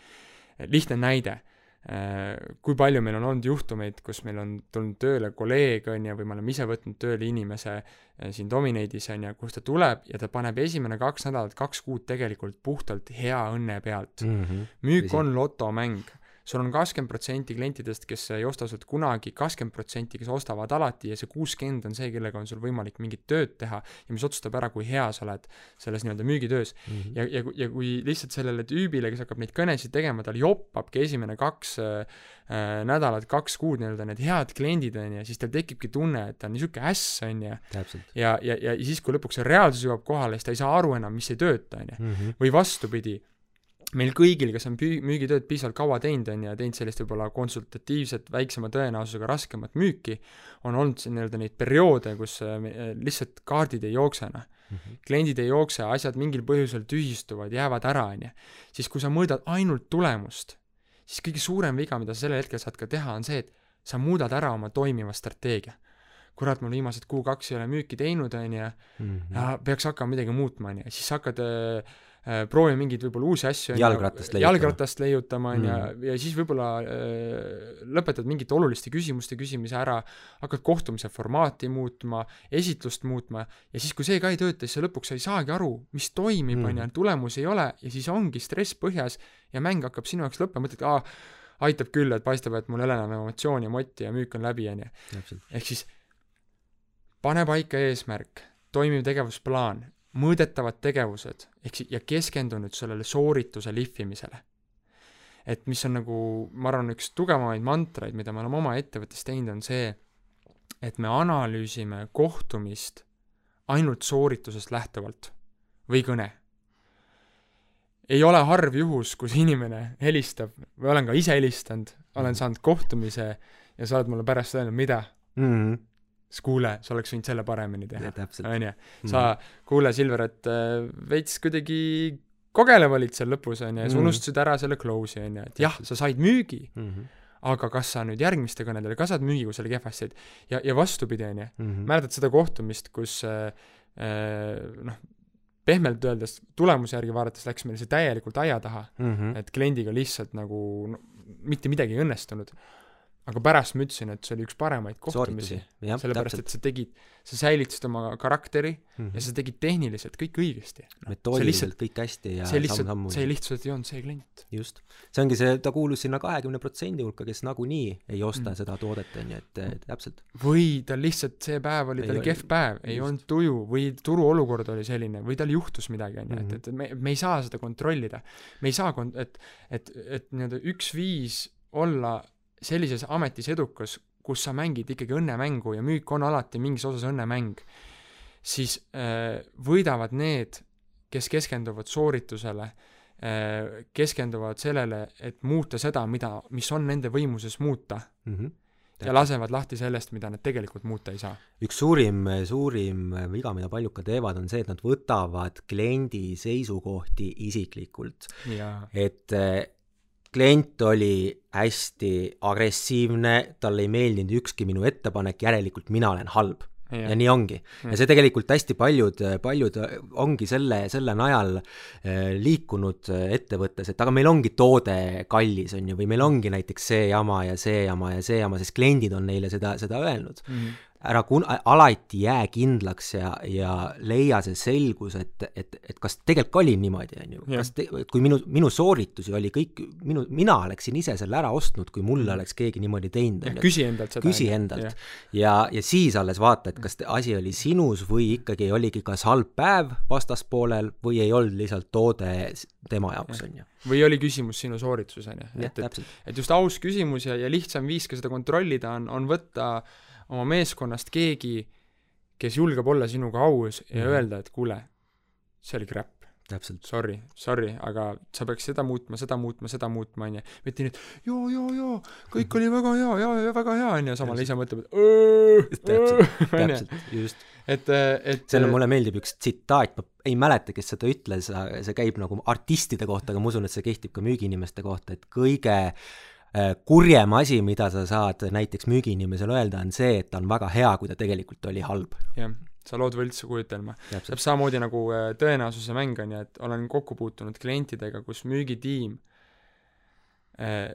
lihtne näide kui palju meil on olnud juhtumeid, kus meil on tulnud tööle kolleeg, on ju, või me oleme ise võtnud tööle inimese äh, siin Dominate'is, on ju, kus ta tuleb ja ta paneb esimene kaks nädalat, kaks kuud tegelikult puhtalt hea õnne pealt mm. -hmm. müük on lotomäng sul on kakskümmend protsenti klientidest, kes ei osta sult kunagi, kakskümmend protsenti, kes ostavad alati ja see kuuskümmend on see, kellega on sul võimalik mingit tööd teha ja mis otsustab ära, kui hea sa oled selles nii-öelda müügitöös mm. -hmm. ja, ja, ja kui lihtsalt sellele tüübile, kes hakkab neid kõnesid tegema, tal joppabki esimene kaks äh, äh nädalat, kaks kuud nii-öelda need head kliendid, on ju, siis tal tekibki tunne, et ta on niisugune äss, on ju. ja, ja, ja siis, kui lõpuks see reaalsus jõuab kohale, siis ta ei saa aru enam, mis ei tööta, on ju. Mhm. või vastupidi meil kõigil, kes on püü-, müügitööd piisavalt kaua teinud, on ju, ja teinud sellist võib-olla konsultatiivset, väiksema tõenäosusega raskemat müüki, on olnud nii-öelda neid perioode, kus äh, äh, lihtsalt kaardid ei jookse, noh -hmm.. kliendid ei jookse, asjad mingil põhjusel tühistuvad, jäävad ära, on ju. siis kui sa mõõdad ainult tulemust, siis kõige suurem viga, mida sa sellel hetkel saad ka teha, on see, et sa muudad ära oma toimiva strateegia kurat, ma viimased kuu-kaks ei ole müüki teinud, on ju, mhm. ja peaks hakkama midagi muutma, on ju, siis hakkad äh, Äh, proovi mingeid võib-olla uusi asju jalgratast leiutama, jalgratast leiutama, on ju, mm. ja siis võib-olla äh, lõpetad mingite oluliste küsimuste küsimise ära, hakkad kohtumise formaati muutma, esitlust muutma, ja siis, kui see ka ei tööta, siis sa lõpuks sa ei saagi aru, mis toimib, on ju, tulemusi ei ole, ja siis ongi stress põhjas ja mäng hakkab sinu jaoks lõppema, mõtled, aa, aitab küll, et paistab, et mul ei ole enam emotsiooni ja motti ja müük on läbi, on ju. ehk siis pane paika eesmärk, toimiv tegevusplaan, mõõdetavad tegevused, ehk si-, ja keskendu nüüd sellele soorituse lihvimisele. et mis on nagu, ma arvan, üks tugevamaid mantraid, mida me oleme oma ettevõttes teinud, on see, et me analüüsime kohtumist ainult sooritusest lähtuvalt või kõne. ei ole harv juhus, kus inimene helistab, või olen ka ise helistanud, olen saanud kohtumise ja sa oled mulle pärast öelnud, mida mm. -hmm. Siis kuule, sa oleks võinud selle paremini teha. täpselt. on ju, sa, kuule, Silver, et äh, veits kuidagi kogelev olid seal lõpus, on ju, ja sa Mhm. unustasid ära selle close'i, on ju, et jah, sa said müügi, mm. -hmm. aga kas sa nüüd järgmiste kõnedele ka saad müügi, kui sa oli kehvasti said? ja, ja vastupidi, on ju. Mm -hmm. mäletad seda kohtumist, kus äh, äh, noh, pehmelt öeldes tulemuse järgi vaadates läks meil see täielikult aia taha, mm -hmm. et kliendiga lihtsalt nagu no, mitte midagi ei õnnestunud. Aga pärast ma ütlesin, et see oli üks paremaid kohtumisi, sellepärast et sa tegid, sa säilitasid oma karakteri mm ja -hmm. sa tegid tehniliselt kõik õigesti. metoodiliselt kõik hästi ja see lihtsalt, see lihtsalt ei olnud see klient. just. see ongi see, ta kuulus sinna kahekümne protsendi hulka, kes nagunii ei osta Mm. mm. seda toodet, on ju, et täpselt. või tal lihtsalt see päev oli tal kehv päev, ei olnud tuju või turuolukord oli selline või tal juhtus midagi, on ju, Mhm. et, et me, me ei saa seda kontrollida. me ei saa kon-, et, et, et nii-öelda üks viis olla sellises ametis edukas, kus sa mängid ikkagi õnnemängu ja müük on alati mingis osas õnnemäng, siis äh, võidavad need, kes keskenduvad sooritusele äh,, keskenduvad sellele, et muuta seda, mida, mis on nende võimuses muuta mm. -hmm. ja lasevad lahti sellest, mida nad tegelikult muuta ei saa. üks suurim, suurim viga, mida paljud ka teevad, on see, et nad võtavad kliendi seisukohti isiklikult. et eh, klient oli hästi agressiivne, talle ei meeldinud ükski minu ettepanek, järelikult mina olen halb. ja nii ongi. ja see tegelikult hästi paljud, paljud ongi selle, selle najal eh, liikunud eh, ettevõttes, et aga meil ongi toode kallis, on ju, või meil ongi näiteks see jama ja see jama ja see jama, sest kliendid on neile seda, seda öelnud mm. -hmm. Ära kun-, alati jää kindlaks ja, ja leia see selgus, et, et, et kas tegelikult oli niimoodi, on ju, kas te, kui minu, minu sooritusi oli kõik, minu, mina oleksin ise selle ära ostnud, kui mulle oleks keegi niimoodi teinud, küsi endalt seda. küsi endalt. Ja, ja siis alles vaata, et kas te- asi oli sinus või ikkagi oligi kas halb päev vastaspoolel või ei olnud lihtsalt toode tema jaoks, on ju. või oli küsimus sinu soorituses, on ju. et, et, et just aus küsimus ja, ja lihtsam viis ka seda kontrollida on, on võtta oma meeskonnast keegi, kes julgeb olla sinuga aus ja Mhm. öelda, et kuule, see oli crap. sorry, sorry, aga sa peaks seda muutma, seda muutma, seda muutma, on ju. mitte nii, et joo, joo, joo, kõik oli väga hea, ja, ja väga hea, on ju, samal ise mõtleb, et Täpselt, täpselt, just. et, et selle mulle meeldib üks tsitaat, ma ei mäleta, kes seda ütles, see käib nagu artistide kohta, aga ma usun, et see kehtib ka müügiinimeste kohta, et kõige äh, kurjem asi, mida sa saad näiteks müügiinimesele öelda, on see, et ta on väga hea, kui ta tegelikult oli halb. jah, sa lood võltsu kujutelma. täpselt. samamoodi nagu äh, tõenäosuse mäng on ju, et olen kokku puutunud klientidega, kus müügitiim äh,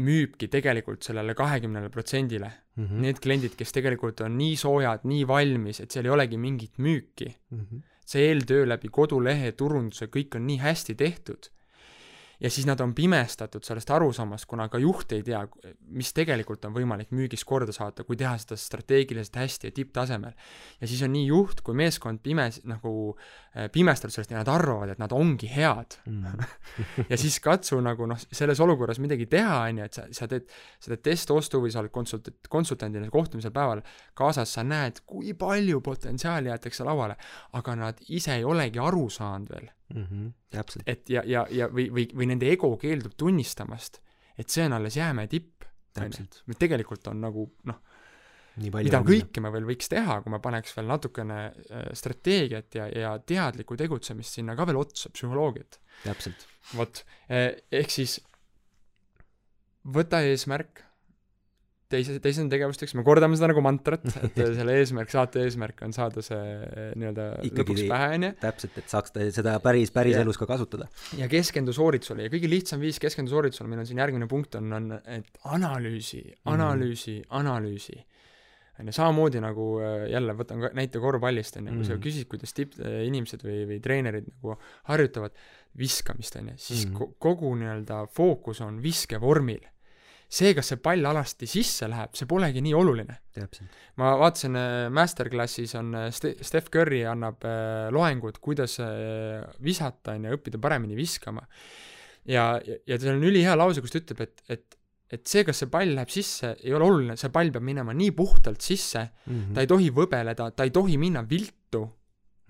müübki tegelikult sellele kahekümnele protsendile. -hmm. Need kliendid, kes tegelikult on nii soojad, nii valmis, et seal ei olegi mingit müüki, Mm -hmm. see eeltöö läbi kodulehe, turunduse, kõik on nii hästi tehtud, ja siis nad on pimestatud sellest arusaamast, kuna ka juht ei tea, mis tegelikult on võimalik müügis korda saata, kui teha seda strateegiliselt hästi ja tipptasemel. ja siis on nii juht kui meeskond pimes, nagu pimestatud sellest ja nad arvavad, et nad ongi head. Mm ja siis katsu nagu noh, selles olukorras midagi teha, on ju, et sa, sa teed, sa teed testostu või sa oled konsult-, konsultandina kohtumisel päeval kaasas, sa näed, kui palju potentsiaali jäetakse lauale, aga nad ise ei olegi aru saanud veel mm -hmm. täpselt. et ja, ja, ja või, või, või nende ego keeldub tunnistamast, et see on alles jäämäe tipp. täpselt. tegelikult on nagu noh, mida kõike me veel võiks teha, kui me paneks veel natukene äh, strateegiat ja, ja teadlikku tegutsemist sinna ka veel otsa, psühholoogiat. täpselt. vot, ehk siis võta eesmärk teise, teise tegevusteks, me kordame seda nagu mantrat, et selle eesmärk, saate eesmärk on saada see nii-öelda lõpuks pähe, on ju, täpselt, et saaks seda päris, päris Jah. elus ka kasutada. ja keskendu sooritusele ja kõige lihtsam viis keskendu sooritusele, meil on siin järgmine punkt on, on, et analüüsi, analüüsi mm, analüüsi. On ju, samamoodi nagu äh, jälle võtan ka näite korvpallist, on ju, kui sa Mhm. küsid, kuidas tippinimesed või, või treenerid nagu harjutavad viskamist, on ju, siis mm. -hmm. kogu nii-öelda fookus on viskevormil. see, kas see pall alasti sisse läheb, see polegi nii oluline ma vaatasin äh, Masterclassis on äh, Ste-, Steph Curry annab äh, loengut, kuidas äh, visata, on ju, õppida paremini viskama. ja, ja, ja tal on ülihea lause, kus ta ütleb, et, et et see, kas see pall läheb sisse, ei ole oluline, see pall peab minema nii puhtalt sisse mm, -hmm. ta ei tohi võbeleda, ta ei tohi minna viltu,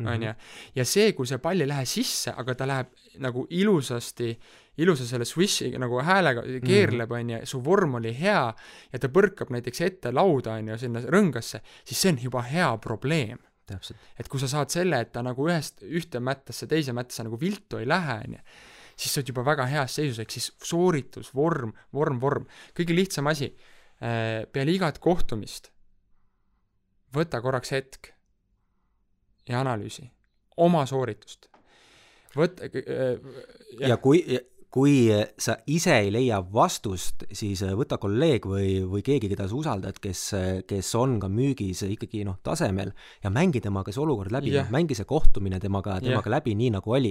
on ju. ja see, kui see pall ei lähe sisse, aga ta läheb nagu ilusasti, ilusa selle swishi nagu häälega keerleb, on ju, su vorm oli hea ja ta põrkab näiteks ette lauda, on ju, sinna rõngasse, siis see on juba hea probleem. et kui sa saad selle, et ta nagu ühest, ühte mättasse, teise mättasse nagu viltu ei lähe, on ju, siis sa oled juba väga heas seisus, ehk siis sooritus, vorm, vorm, vorm. kõige lihtsam asi, äh, peale igat kohtumist võta korraks hetk ja analüüsi oma sooritust. võta äh,. ja kui, kui sa ise ei leia vastust, siis võta kolleeg või, või keegi, keda sa usaldad, kes, kes on ka müügis ikkagi noh, tasemel ja mängi temaga see olukord läbi yeah., mängi see kohtumine temaga, temaga yeah. läbi nii, nagu oli.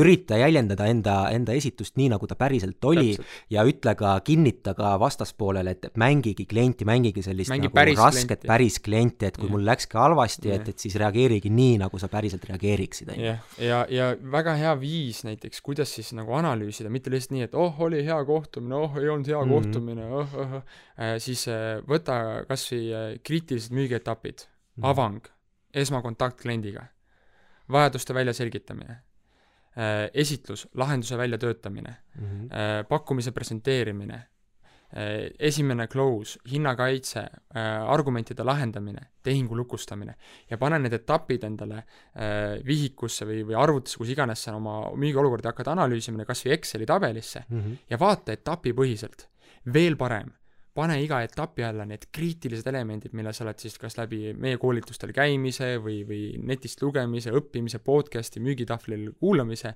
ürita jäljendada enda, enda esitust nii, nagu ta päriselt oli Täpselt. ja ütle ka, kinnita ka vastaspoolele, et mängigi klienti, mängigi sellist mängi nagu päris rasket klienti. päris klienti, et kui yeah. mul läkski halvasti yeah., et, et siis reageerigi nii, nagu sa päriselt reageeriksid, on ju. jah, ja, ja väga hea viis näiteks, kuidas siis nagu analüüsida mitte lihtsalt nii, et oh, oli hea kohtumine, oh, ei olnud hea mm -hmm. kohtumine, oh, oh, oh, siis äh, võta kas või äh, kriitilised müügietapid. Mm, -hmm. avang, esmakontakt kliendiga, vajaduste väljaselgitamine, esitlus, lahenduse väljatöötamine. Mm, -hmm. pakkumise presenteerimine. Äh, esimene close, hinnakaitse, äh, argumentide lahendamine, tehingu lukustamine ja pane need etapid endale äh, vihikusse või, või arvutisse, kus iganes sa oma müügiolukorda hakkad analüüsima, kas või Exceli tabelisse mm -hmm. ja vaata etapipõhiselt. veel parem, pane iga etapi alla need kriitilised elemendid, mille sa oled siis kas läbi meie koolitustel käimise või, või netist lugemise, õppimise, podcast'i, müügitahvlil kuulamise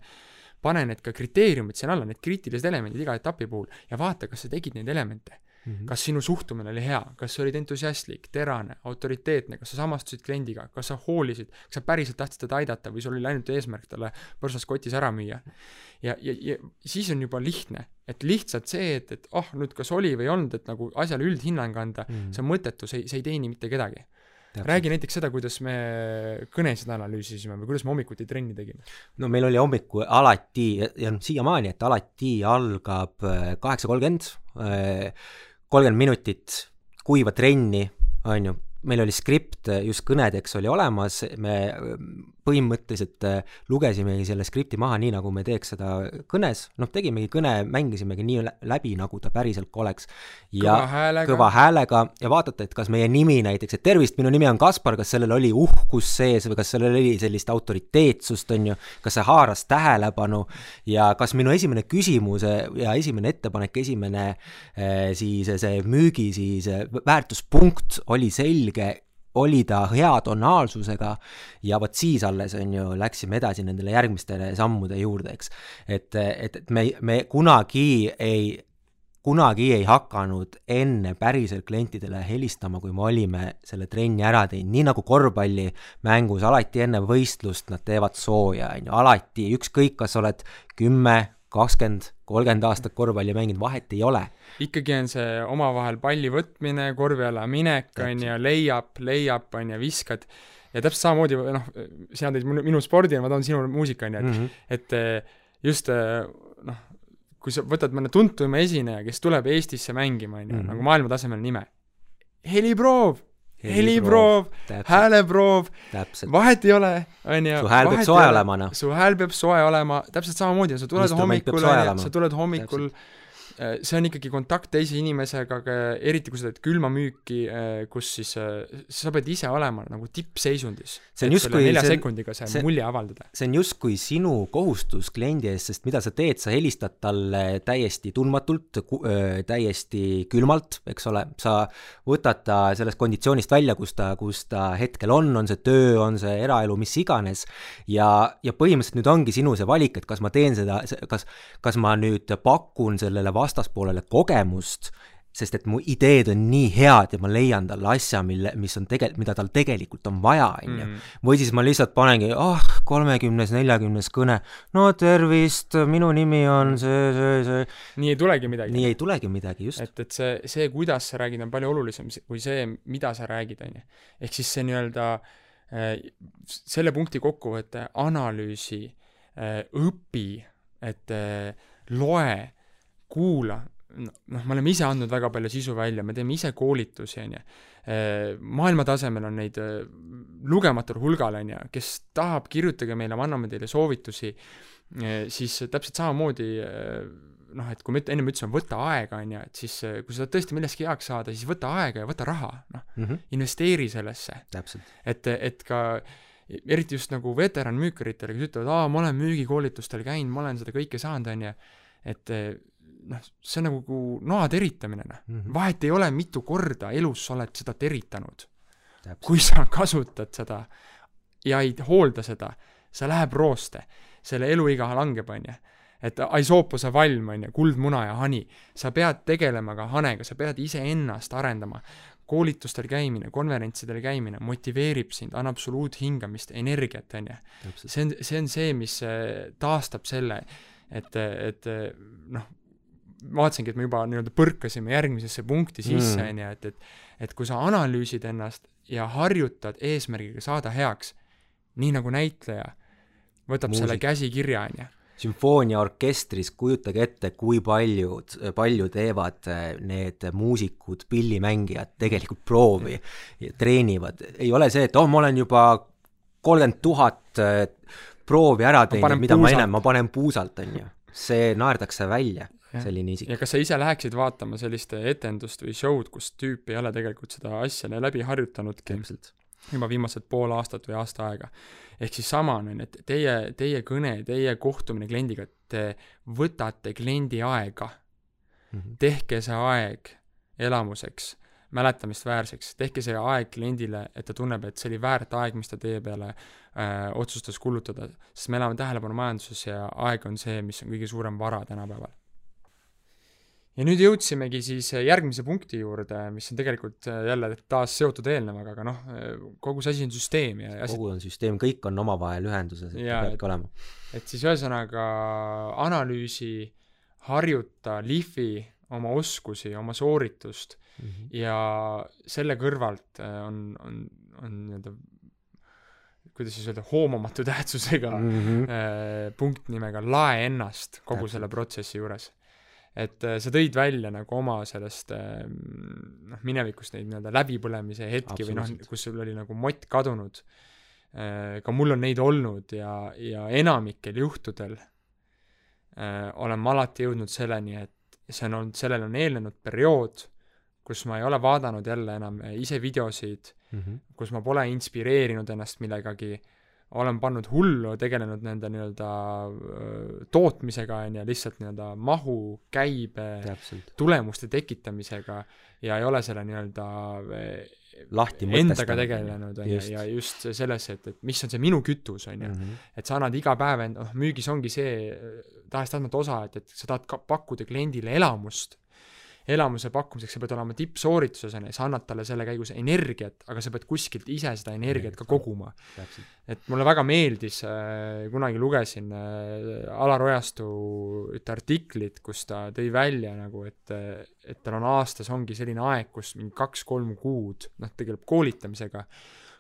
pane need ka kriteeriumid sinna alla, need kriitilised elemendid iga etapi puhul ja vaata, kas sa tegid neid elemente mm. -hmm. kas sinu suhtumine oli hea, kas sa olid entusiastlik, terane, autoriteetne, kas sa samastusid kliendiga, kas sa hoolisid, kas sa päriselt tahtsid teda aidata või sul oli ainult eesmärk talle põrsas kotis ära müüa. ja, ja, ja siis on juba lihtne, et lihtsalt see, et, et ah oh,, nüüd kas oli või ei olnud, et nagu asjale üldhinnang anda mm, -hmm. see on mõttetu, see, see ei teeni mitte kedagi räägi näiteks seda, kuidas me kõnesid analüüsisime või kuidas me hommikuti trenni tegime. no meil oli hommikul alati ja noh, siiamaani, et alati algab äh, kaheksa kolmkümmend, äh, kolmkümmend minutit kuiva trenni, on ju, meil oli skript just kõnedeks oli olemas, me põhimõtteliselt äh, lugesimegi selle skripti maha nii, nagu me teeks seda kõnes, noh, tegimegi kõne, mängisimegi nii läbi, nagu ta päriselt oleks. ja kõva häälega. kõva häälega ja vaadata, et kas meie nimi näiteks, et tervist, minu nimi on Kaspar, kas sellel oli uhkus sees või kas sellel oli sellist autoriteetsust, on ju, kas see haaras tähelepanu ja kas minu esimene küsimus ja esimene ettepanek, esimene äh, siis see müügi siis äh, väärtuspunkt oli selge oli ta hea tonaalsusega ja vot siis alles, on ju, läksime edasi nendele järgmistele sammude juurde, eks. et, et, et me, me kunagi ei, kunagi ei hakanud enne päriselt klientidele helistama, kui me olime selle trenni ära teinud, nii nagu korvpallimängus alati enne võistlust nad teevad sooja, on ju, alati, ükskõik, kas oled kümme, kakskümmend, kolmkümmend aastat korvpalli mänginud, vahet ei ole. ikkagi on see omavahel palli võtmine, korvi alla minek, on ju, leiab, leiab, on ju, viskad, ja täpselt samamoodi, noh, sina tõid minu, minu spordi ja ma toon sinu muusika, on ju, et mm, -hmm. et eh, just eh, noh, kui sa võtad mõne tuntuma esineja, kes tuleb Eestisse mängima, on ju, mhm. nagu maailmatasemel nime, heliproov heliproov, hääleproov, vahet ei ole, on ju. su hääl peab soe olema, noh. su hääl peab soe olema, täpselt samamoodi, sa tuled hommikul, sa tuled hommikul täpselt see on ikkagi kontakt teise inimesega, eriti kui sa teed külmamüüki, äh, kus siis äh, sa pead ise olema nagu tippseisundis. see on justkui nelja see, sekundiga see, see mulje avaldada. see on justkui sinu kohustus kliendi ees, sest mida sa teed, sa helistad talle täiesti tundmatult, täiesti külmalt, eks ole, sa võtad ta sellest konditsioonist välja, kus ta, kus ta hetkel on, on see töö, on see eraelu, mis iganes, ja, ja põhimõtteliselt nüüd ongi sinu see valik, et kas ma teen seda, kas, kas ma nüüd pakun sellele vastu vastaspoolele kogemust, sest et mu ideed on nii head ja ma leian talle asja, mille, mis on tege-, mida tal tegelikult on vaja, on ju. Mm. või siis ma lihtsalt panengi, ah oh,, kolmekümnes, neljakümnes kõne, no tervist, minu nimi on see, see, see. nii ei tulegi midagi. nii ei tulegi midagi, just. et, et see, see, kuidas sa räägid, on palju olulisem kui see, mida sa räägid, on ju. ehk siis see nii-öelda äh, selle punkti kokkuvõte, analüüsi äh,, õpi, et äh, loe, kuula, noh, me oleme ise andnud väga palju sisu välja, me teeme ise koolitusi, on ju. maailma tasemel on neid lugematul hulgal, on ju, kes tahab, kirjutage meile, me anname teile soovitusi, siis täpselt samamoodi noh, et kui ma ennem ütlesin, võta aega, on ju, et siis kui sa tahad tõesti milleski heaks saada, siis võta aega ja võta raha, noh mm -hmm., investeeri sellesse. et, et ka eriti just nagu veteranmüükaritele, kes ütlevad, aa, ma olen müügikoolitustel käinud, ma olen seda kõike saanud, on ju, et noh, see on nagu noa teritamine, noh mm -hmm.. vahet ei ole, mitu korda elus sa oled seda teritanud. kui sa kasutad seda ja ei hoolda seda, see läheb rooste, selle eluiga langeb, on ju et aisoopose valm, on ju, kuldmuna ja hani. sa pead tegelema ka hanega, sa pead iseennast arendama. koolitustel käimine, konverentsidel käimine motiveerib sind, annab sulle uut hingamist, energiat, on ju. see on, see on see, mis äh, taastab selle, et, et noh, vaatasingi, et me juba nii-öelda põrkasime järgmisesse punkti sisse, mm. on ju, et, et et kui sa analüüsid ennast ja harjutad eesmärgiga saada heaks, nii nagu näitleja võtab Muusik. selle käsikirja, on ju sümfooniaorkestris, kujutage ette, kui paljud, palju teevad eh, need muusikud, pillimängijad tegelikult proovi, treenivad, ei ole see, et oh, ma olen juba kolmkümmend tuhat eh, proovi ära teinud, mida puusalt. ma ennem, ma panen puusalt, on ju. see naerdakse välja selline isik. ja kas sa ise läheksid vaatama sellist etendust või show'd, kus tüüp ei ole tegelikult seda asja läbi harjutanudki juba viimased pool aastat või aasta aega. ehk siis sama on, on, et teie, teie kõne, teie kohtumine kliendiga, te võtate kliendi aega mm. -hmm. tehke see aeg elamuseks, mäletamisväärseks, tehke see aeg kliendile, et ta tunneb, et see oli väärt aeg, mis ta teie peale äh, otsustas kulutada, sest me elame tähelepanumajanduses ja aeg on see, mis on kõige suurem vara tänapäeval ja nüüd jõudsimegi siis äh, järgmise punkti juurde, mis on tegelikult äh, jälle taas seotud eelnevaga, aga noh, äh, kogu see asi on süsteem ja asi... kogu on süsteem, kõik on omavahel ühenduses, et ja, peabki olema. et siis ühesõnaga analüüsi, harjuta, lihvi oma oskusi, oma sooritust mm -hmm. ja selle kõrvalt on, on, on nii-öelda kuidas siis öelda, hoomamatu tähtsusega mm -hmm. punkt nimega lae ennast kogu Täpselt. selle protsessi juures et äh, sa tõid välja nagu oma sellest ähm, noh, minevikust neid nii-öelda läbipõlemise hetki või noh, kus sul oli nagu mott kadunud. Äh, ka mul on neid olnud ja, ja enamikel juhtudel äh, olen ma alati jõudnud selleni, et see on olnud, sellele on eelnenud periood, kus ma ei ole vaadanud jälle enam ise videosid mm, -hmm. kus ma pole inspireerinud ennast millegagi olen pannud hullu, tegelenud nende nii-öelda tootmisega, on ju, lihtsalt nii-öelda mahu, käibe, tulemuste tekitamisega ja ei ole selle nii-öelda lahti endaga tegelenud, on ju, ja just selles, et, et mis on see minu kütus, on ju. Mhm. et sa annad iga päev end-, noh, müügis ongi see tahes-tahtmata osa, et, et sa tahad ka pakkuda kliendile elamust elamuse pakkumiseks sa pead olema tippsoorituses, on ju, sa annad talle selle käigus energiat, aga sa pead kuskilt ise seda energiat ka koguma. et mulle väga meeldis äh,, kunagi lugesin äh, Alar Ojastu ühte artiklit, kus ta tõi välja nagu, et, et tal on aastas, ongi selline aeg, kus mingi kaks-kolm kuud, noh, tegeleb koolitamisega,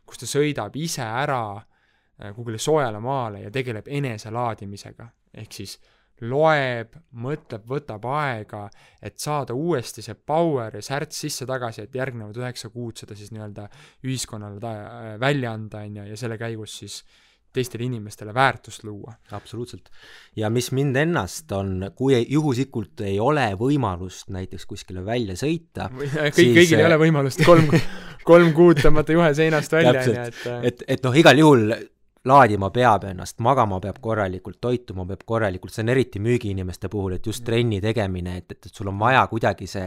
kus ta sõidab ise ära äh, kuhugile soojale maale ja tegeleb eneselaadimisega, ehk siis äh, loeb, mõtleb, võtab aega, et saada uuesti see power ja särts sisse tagasi, et järgnevad üheksa kuud seda siis nii-öelda ühiskonnale ta-, välja anda, on ju, ja selle käigus siis teistele inimestele väärtust luua. absoluutselt. ja mis mind ennast on, kui juhuslikult ei ole võimalust näiteks kuskile välja sõita kõik, kõigil ei ole võimalust kolm kolm kuud tõmmata juhe seinast välja, on ju, et et, et noh, igal juhul laadima peab ennast, magama peab korralikult, toituma peab korralikult, see on eriti müügiinimeste puhul, et just trenni tegemine, et, et, et sul on vaja kuidagi see,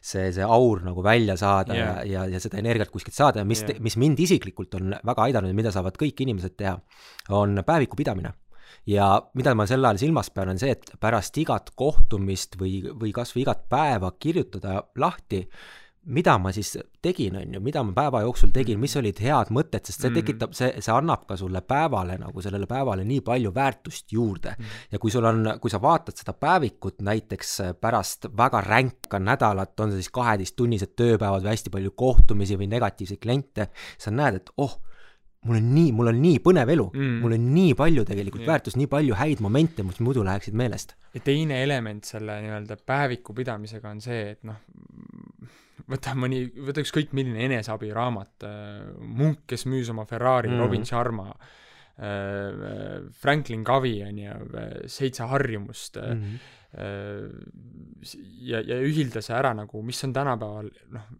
see, see aur nagu välja saada yeah. ja, ja, ja seda energiat kuskilt saada ja mis yeah., mis mind isiklikult on väga aidanud ja mida saavad kõik inimesed teha, on päeviku pidamine ja mida ma sel ajal silmas pean, on see, et pärast igat kohtumist või, või kas või igat päeva kirjutada lahti mida ma siis tegin, on ju, mida ma päeva jooksul tegin, mis olid head mõtted, sest see mm. tekitab, see, see annab ka sulle päevale nagu sellele päevale nii palju väärtust juurde mm.. ja kui sul on, kui sa vaatad seda päevikut näiteks pärast väga ränka nädalat, on see siis kaheteisttunnised tööpäevad või hästi palju kohtumisi või negatiivseid kliente, sa näed, et oh, mul on nii, mul on nii põnev elu Mm. mul on nii palju tegelikult Jah. väärtust, nii palju häid momente, mis muidu läheksid meelest. ja teine element selle nii-öelda päeviku pidamisega on see, et noh, võta mõni, võta ükskõik milline eneseabiraamat, Munk, kes müüs oma Ferrari mm. -hmm. Robin Sharma, Franklin Covey on ju, Seitse harjumust mm, -hmm. ja, ja ühilda see ära nagu, mis on tänapäeval noh,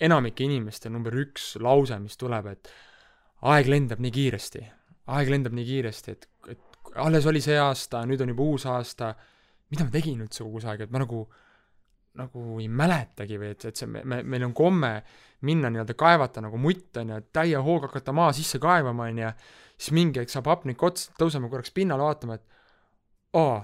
enamike inimeste number üks lause, mis tuleb, et aeg lendab nii kiiresti, aeg lendab nii kiiresti, et, et alles oli see aasta, nüüd on juba uus aasta, mida ma tegin üldse kogu see aeg, et ma nagu nagu ei mäletagi või et, et see, me, me, meil on komme minna nii-öelda kaevata nagu mutt, on ju, et täie hooga hakata maa sisse kaevama, on ju, siis mingi hetk saab hapnik otsa, tõuseme korraks pinnale vaatama, et aa,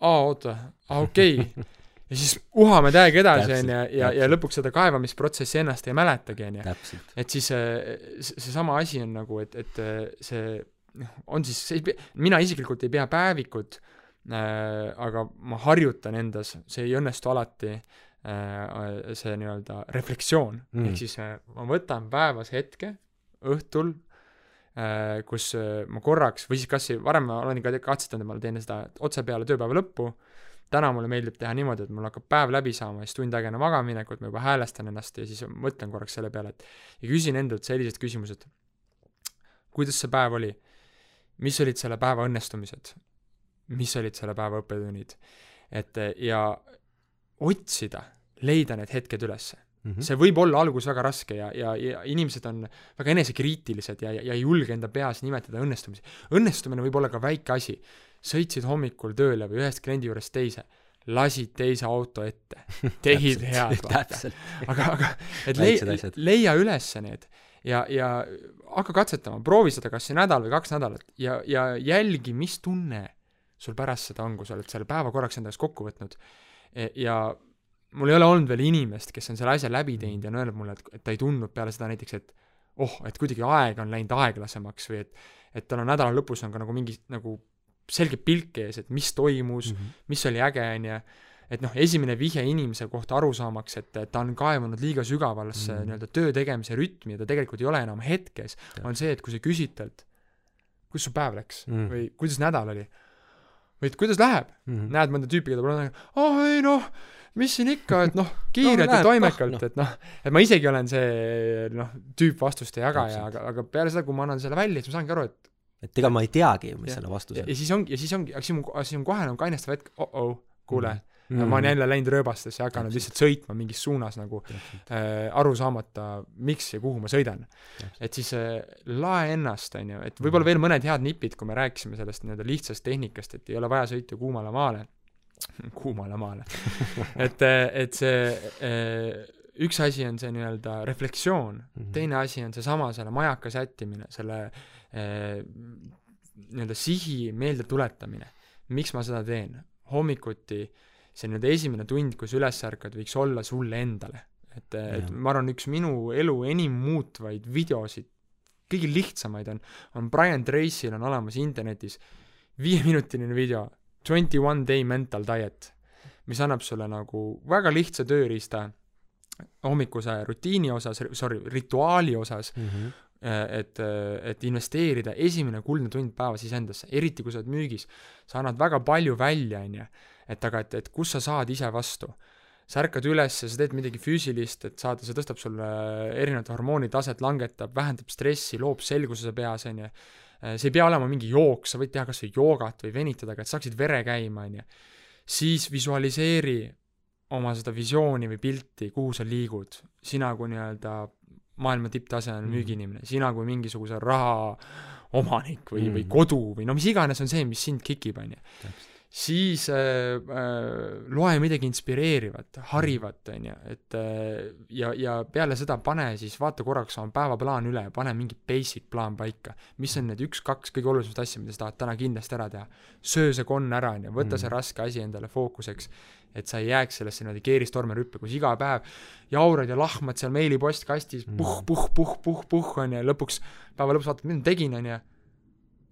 aa, oota, aa, okei okay. ja siis uhame täiega edasi, on ju, ja, ja, ja lõpuks seda kaevamisprotsessi ennast ei mäletagi, on ju. et siis see, seesama asi on nagu, et, et see noh, on siis, see ei pea, mina isiklikult ei pea päevikut äh,, aga ma harjutan endas, see ei õnnestu alati äh,, see nii-öelda reflektsioon mm., ehk siis äh, ma võtan päevas hetke õhtul äh, kus äh, ma korraks, või siis kas varem ma olen ka katsetanud, et ma teen seda otse peale tööpäeva lõppu, täna mulle meeldib teha niimoodi, et mul hakkab päev läbi saama ja siis tund aega enne magamaminekut ma juba häälestan ennast ja siis mõtlen korraks selle peale, et ja küsin endalt sellised küsimused. kuidas see päev oli? mis olid selle päeva õnnestumised? Mis olid selle päeva õppetunnid? et ja otsida, leida need hetked ülesse mm. -hmm. see võib olla alguses väga raske ja, ja, ja inimesed on väga enesekriitilised ja, ja, ja ei julge enda peas nimetada õnnestumisi. õnnestumine võib olla ka väike asi. sõitsid hommikul tööle või ühest kliendi juurest teise, lasid teise auto ette, tegid head, vaata. aga, aga et lei-, leia üles need ja, ja hakka katsetama, proovi seda kas see nädal või kaks nädalat ja, ja jälgi, mis tunne sul pärast seda on, kui sa oled selle päeva korraks enda jaoks kokku võtnud. ja mul ei ole olnud veel inimest, kes on selle asja läbi teinud ja on öelnud mulle, et, et ta ei tundnud peale seda näiteks, et oh, et kuidagi aeg on läinud aeglasemaks või et et tal on nädala lõpus on ka nagu mingi nagu selge pilk ees, et mis toimus mm, -hmm. mis oli äge, on ju, et noh, esimene vihje inimese kohta aru saamaks, et ta on kaevunud liiga sügavasse mm. nii-öelda töö tegemise rütmi ja ta tegelikult ei ole enam hetkes, on see, et kui sa küsid talt, kuidas su päev läks? Mm. või kuidas nädal oli, või et kuidas läheb mm, -hmm. näed mõnda tüüpi, keda pole näinud, oh ei noh, mis siin ikka, et noh, kiirelt no, ja toimekalt no., et noh, et ma isegi olen see noh, tüüp vastuste jagaja, aga, aga peale seda, kui ma annan selle välja, siis ma saangi aru, et et ega ma ei teagi, mis ja, selle vastus on. ja siis ongi, ja siis ongi, aga siis on, siis on kohe nagu kainestav hetk, oh-oh, kuule mm, -hmm. Ma olen jälle läinud rööbastesse ja hakanud lihtsalt sõitma mingis suunas nagu äh, aru saamata, miks ja kuhu ma sõidan. et siis äh, lae ennast, on ju, et võib-olla veel mõned head nipid, kui me rääkisime sellest nii-öelda lihtsast tehnikast, et ei ole vaja sõita kuumale maale. Kuumale maale. Et, et see üks asi on see nii-öelda reflektsioon mm, -hmm. teine asi on seesama, selle majaka sättimine, selle nii-öelda sihi meelde tuletamine. miks ma seda teen? hommikuti see nii-öelda esimene tund, kui sa üles ärkad, võiks olla sulle endale. et, et ma arvan, üks minu elu enim muutvaid videosid, kõige lihtsamaid on, on Brian Tracy'l on olemas internetis viieminutiline video, Twenty One Day Mental Diet, mis annab sulle nagu väga lihtsa tööriista hommikuse rutiini osas, sorry, rituaali osas mm, -hmm. et, et investeerida esimene kuldne tund päevas iseendasse, eriti kui sa oled müügis. sa annad väga palju välja, on ju, et aga et, et kus sa saad ise vastu. sa ärkad üles, sa teed midagi füüsilist, et saada, see tõstab sulle erinevate hormoonitaset, langetab, vähendab stressi, loob selguse peas, on ju see ei pea olema mingi jooks, sa võid teha kas või joogat või venitada, aga et saaksid vere käima, on ju. siis visualiseeri oma seda visiooni või pilti, kuhu sa liigud, sina kui nii-öelda maailma tipptasemel mm. müügiinimene, sina kui mingisuguse raha omanik või mm., või kodu või no mis iganes on see, mis sind kikib, on ju. Siis äh, äh, loe midagi inspireerivat, harivat, on ju, et äh, ja, ja peale seda pane siis, vaata korraks oma päevaplaan üle, pane mingi basic plaan paika. mis on need üks-kaks kõige olulisemat asja, mida sa tahad täna kindlasti ära teha. söö see konn ära, on ju, võta mm. see raske asi endale fookuseks et sa ei jääks sellesse niimoodi keeristorme rüppe, kus iga päev jaurad ja lahmad seal meilipostkastis mm. puh, puh, puh, puh, puh, on ju, ja lõpuks, päeva lõpus vaatad, mida ma tegin, on ju,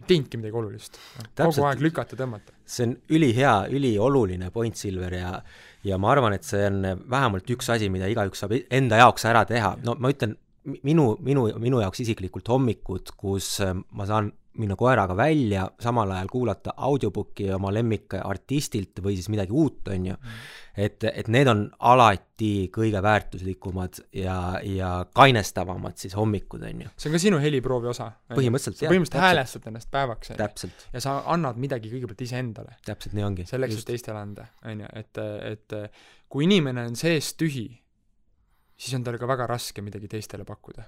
teinudki midagi olulist. kogu aeg lükata, tõmmata. see on ülihea, ülioluline point, Silver, ja ja ma arvan, et see on vähemalt üks asi, mida igaüks saab enda jaoks ära teha, no ma ütlen, minu, minu, minu jaoks isiklikult hommikud, kus äh, ma saan minna koeraga välja, samal ajal kuulata audiobooki oma lemmikartistilt või siis midagi uut, on ju mm., et, et need on alati kõige väärtuslikumad ja, ja kainestavamad siis hommikud, on ju. see on ka sinu heliproovi osa? põhimõtteliselt, jah. põhimõtteliselt häälestad ennast päevaks, on ju. ja sa annad midagi kõigepealt iseendale. täpselt nii ongi. selleks, et teistele anda, on ju, et, et kui inimene on seest tühi, siis on tal ka väga raske midagi teistele pakkuda.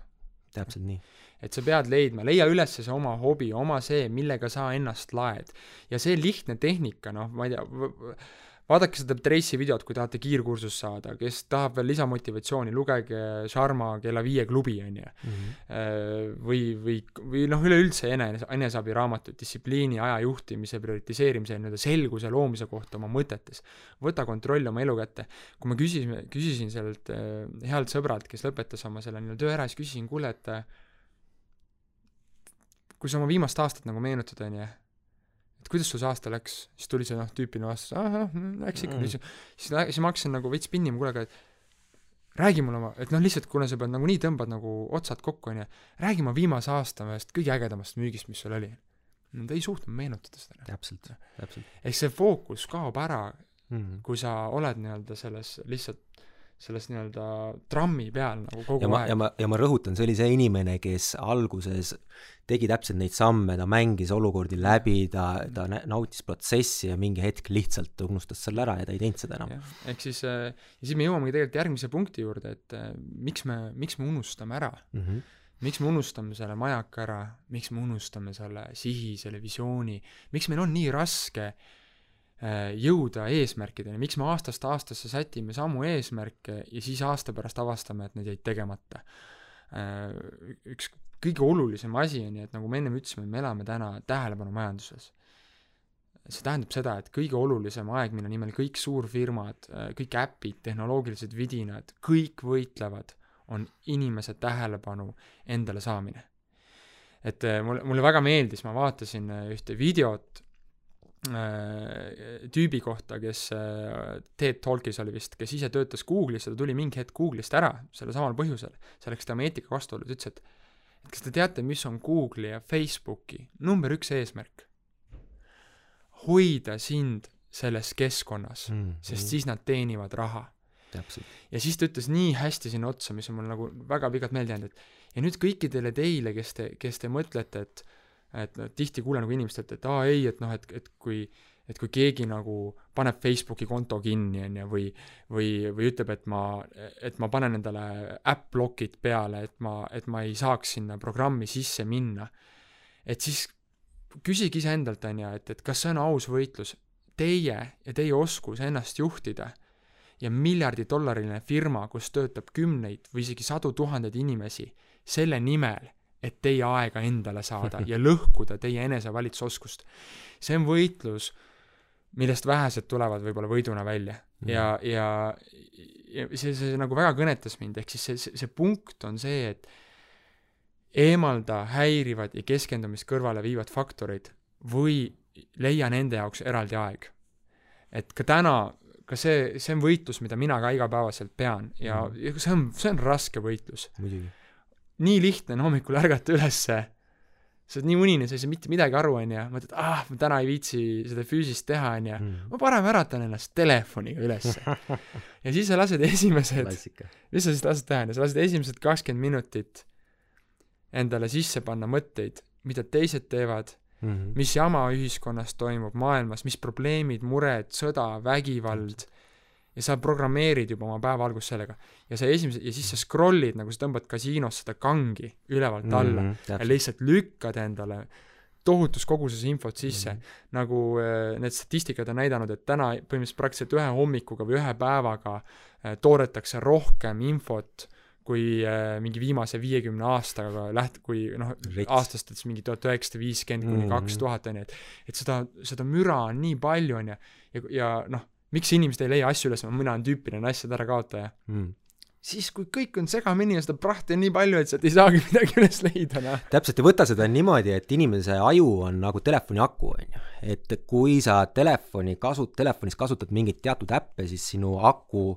täpselt nii. Et sa pead leidma, leia üles see oma hobi, oma see, millega sa ennast laed. ja see lihtne tehnika, noh, ma ei tea, vaadake seda Trace'i videot, kui tahate kiirkursust saada, kes tahab veel lisamotivatsiooni, lugege Sharma Kella viie klubi, on ju. Mhm. Või, või, või noh, üleüldse enese, eneseabiraamatuid, distsipliini, aja juhtimise, prioritiseerimise, nii-öelda selguse loomise kohta oma mõtetes. võta kontroll oma elu kätte. kui ma küsisin, küsisin sellelt äh, healt sõbralt, kes lõpetas oma selle nii-öelda töö ära, siis küsisin, kuule, et äh, kui sa oma viimast aastat nagu meenutad, on ju, et kuidas sul see aasta läks, siis tuli see noh, tüüpiline vastus, ahah, läks ikka mm., siis, siis, siis ma hakkasin nagu veits pinnima, kuule, aga et räägi mulle oma, et noh, lihtsalt kuna sa pead nagunii tõmbad nagu otsad kokku, on ju, räägi oma viimase aasta ühest kõige ägedamast müügist, mis sul oli. ta ei suutnud meenutada seda. täpselt, täpselt. ehk see fookus kaob ära mm, -hmm. kui sa oled nii-öelda selles lihtsalt selles nii-öelda trammi peal nagu kogu ja ma, aeg. ja ma, ja ma rõhutan, see oli see inimene, kes alguses tegi täpselt neid samme, ta mängis olukordi läbi, ta, ta nautis protsessi ja mingi hetk lihtsalt unustas selle ära ja ta ei teinud seda enam. ehk siis, äh, ja siis me jõuamegi tegelikult järgmise punkti juurde, et äh, miks me, miks me unustame ära mm. -hmm miks me unustame selle majaka ära, miks me unustame selle sihi, selle visiooni, miks meil on nii raske äh, Äh, jõuda eesmärkideni, miks me aastast aastasse sätime samu eesmärke ja siis aasta pärast avastame, et need jäid tegemata. Äh, üks kõige olulisem asi on ju, et nagu me ennem ütlesime, me elame täna tähelepanumajanduses. see tähendab seda, et kõige olulisem aeg, mille nimel kõik suurfirmad, äh, kõik äpid, tehnoloogilised vidinad, kõik võitlevad, on inimese tähelepanu endale saamine. et mulle, mulle väga meeldis, ma vaatasin ühte videot Äh, tüübi kohta, kes äh, TED Talkis oli vist, kes ise töötas Google'is ja ta tuli mingi hetk Google'ist ära sellel samal põhjusel. see läks tema eetika vastuollu, ta ütles, et et kas te teate, mis on Google'i ja Facebooki number üks eesmärk? hoida sind selles keskkonnas mm, -hmm. sest siis nad teenivad raha. ja siis ta ütles nii hästi sinna otsa, mis on mul nagu väga pikalt meelde jäänud, et ja nüüd kõikidele teile, kes te, kes te mõtlete, et et tihti kuulen nagu inimestelt, et aa ei, et noh, et, et kui et kui keegi nagu paneb Facebooki konto kinni, on ju, või või, või ütleb, et ma, et ma panen endale äpp-blokid peale, et ma, et ma ei saaks sinna programmi sisse minna, et siis küsige iseendalt, on ju, et, et kas see on aus võitlus, teie ja teie oskus ennast juhtida ja miljardidollariline firma, kus töötab kümneid või isegi sadu tuhandeid inimesi, selle nimel et teie aega endale saada ja lõhkuda teie enesevalitsusoskust. see on võitlus, millest vähesed tulevad võib-olla võiduna välja mm. ja, ja, ja see, see nagu väga kõnetas mind, ehk siis see, see, see punkt on see, et eemalda häirivad ja keskendumist kõrvale viivad faktorid või leia nende jaoks eraldi aeg. et ka täna, ka see, see on võitlus, mida mina ka igapäevaselt pean ja, mm. ja see on, see on raske võitlus. muidugi nii lihtne on hommikul ärgata ülesse, sa oled nii unine, sa ei saa mitte midagi aru, on ju, mõtled, ah, ma täna ei viitsi seda füüsist teha, on ju, mm. ma parem äratan ennast telefoniga ülesse. ja siis sa lased esimesed, mis sa siis lased teha, on ju, sa lased esimesed kakskümmend minutit endale sisse panna mõtteid, mida teised teevad mm, -hmm. mis jama ühiskonnas toimub, maailmas, mis probleemid, mured, sõda, vägivald mm, ja sa programmeerid juba oma päeva algust sellega. ja sa esimese, ja siis sa scroll'id, nagu sa tõmbad kasiinos seda kangi ülevalt mm -hmm, alla ja lihtsalt lükkad endale tohutus koguses infot sisse mm. -hmm. nagu äh, need statistikad on näidanud, et täna põhimõtteliselt praktiliselt ühe hommikuga või ühe päevaga äh, toodetakse rohkem infot kui äh, mingi viimase viiekümne aastaga läht-, kui noh, aastast, et mingi tuhat üheksasada viiskümmend kuni mhm. kaks tuhat, on ju, et et seda, seda müra on nii palju, on ju, ja, ja noh, miks inimesed ei leia asju üles, mina olen tüüpiline asjade ärakaotaja mm. siis, kui kõik on segamini ja seda prahti on nii palju, et sealt ei saagi midagi üles leida, noh. täpselt, ja võta seda niimoodi, et inimese aju on nagu telefoni aku, on ju. et kui sa telefoni kasut-, telefonis kasutad mingeid teatud äppe, siis sinu aku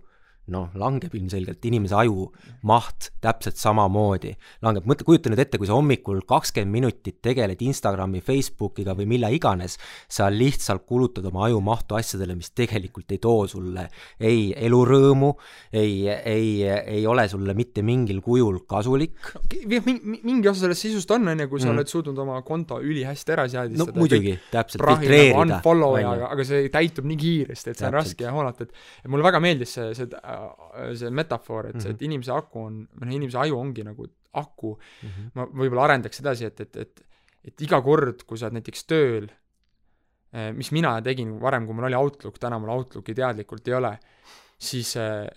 noh, langeb ilmselgelt, inimese aju maht täpselt samamoodi langeb, mõtle, kujuta nüüd ette, kui sa hommikul kakskümmend minutit tegeled Instagrami, Facebookiga või mille iganes, sa lihtsalt kulutad oma aju mahtu asjadele, mis tegelikult ei too sulle ei elurõõmu, ei, ei, ei ole sulle mitte mingil kujul kasulik. mingi, mingi osa sellest sisust on, on ju, kui sa mm. oled suutnud oma konto ülihästi ära seadistada. no muidugi, täpselt, filtreerida. aga, aga see täitub nii kiiresti, et see on raske hoolata, et mulle väga meeldis see, see see metafoor, et see, et mhm. inimese aku on, või noh, inimese aju ongi nagu aku mm, -hmm. ma võib-olla arendaks edasi, et, et, et et iga kord, kui sa oled näiteks tööl, äh, mis mina tegin varem, kui mul oli Outlook, täna mul Outlooki teadlikult ei ole, siis äh,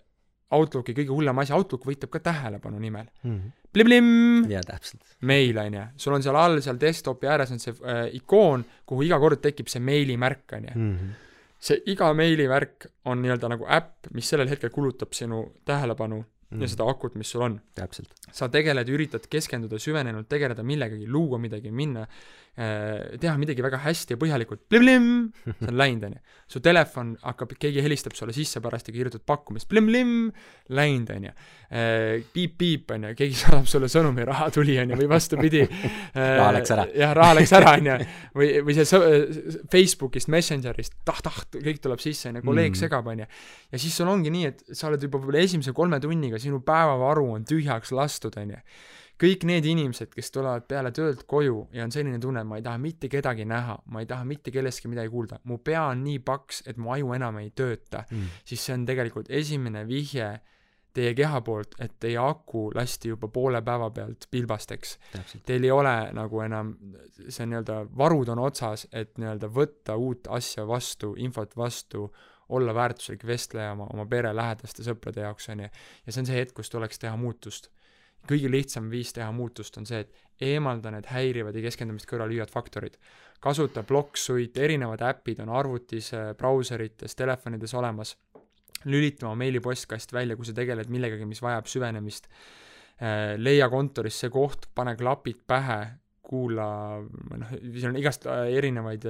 Outlooki kõige hullem asi, Outlook võitleb ka tähelepanu nimel mm. -hmm. Plim-plim! jaa, täpselt. meil, on ju. sul on seal all, seal desktopi ääres on see äh, ikoon, kuhu iga kord tekib see meilimärk, on ju mhm see iga meilivärk on nii-öelda nagu äpp, mis sellel hetkel kulutab sinu tähelepanu mm. ja seda akut, mis sul on. sa tegeled, üritad keskenduda süvenenult, tegeleda millegagi, luua midagi, minna Äh, teha midagi väga hästi ja põhjalikult, see on läinud, on ju. su telefon hakkab, keegi helistab sulle sisse parajasti, kirjutad pakkumist, läinud, on ju. Äh, piip-piip, on ju, keegi saadab sulle sõnumi, raha tuli, on ju, või vastupidi. raha läks ära. jah, raha läks ära, on ju. või, või see Facebookist, Messengerist, tah-tah, kõik tuleb sisse, on ju, kolleeg mm. segab, on ju. ja siis sul ongi nii, et sa oled juba võib-olla esimese kolme tunniga, sinu päevavaru on tühjaks lastud, on ju kõik need inimesed, kes tulevad peale töölt koju ja on selline tunne, ma ei taha mitte kedagi näha, ma ei taha mitte kellestki midagi kuulda, mu pea on nii paks, et mu aju enam ei tööta mm., siis see on tegelikult esimene vihje teie keha poolt, et teie aku lasti juba poole päeva pealt pilbasteks. Teil ei ole nagu enam, see nii-öelda, varud on otsas, et nii-öelda võtta uut asja vastu, infot vastu, olla väärtuslik vestleja oma, oma pere, lähedaste, sõprade jaoks, on ju. ja see on see hetk, kus tuleks teha muutust kõige lihtsam viis teha muutust on see, et eemalda need häirivad ja keskendumist kõrvalviivad faktorid. kasuta Blocksuite, erinevad äpid on arvutis, äh, brauserites, telefonides olemas, lülita oma meilipostkast välja, kui sa tegeled millegagi, mis vajab süvenemist, äh, leia kontoris see koht, pane klapid pähe, kuula, noh, siin on igast äh, erinevaid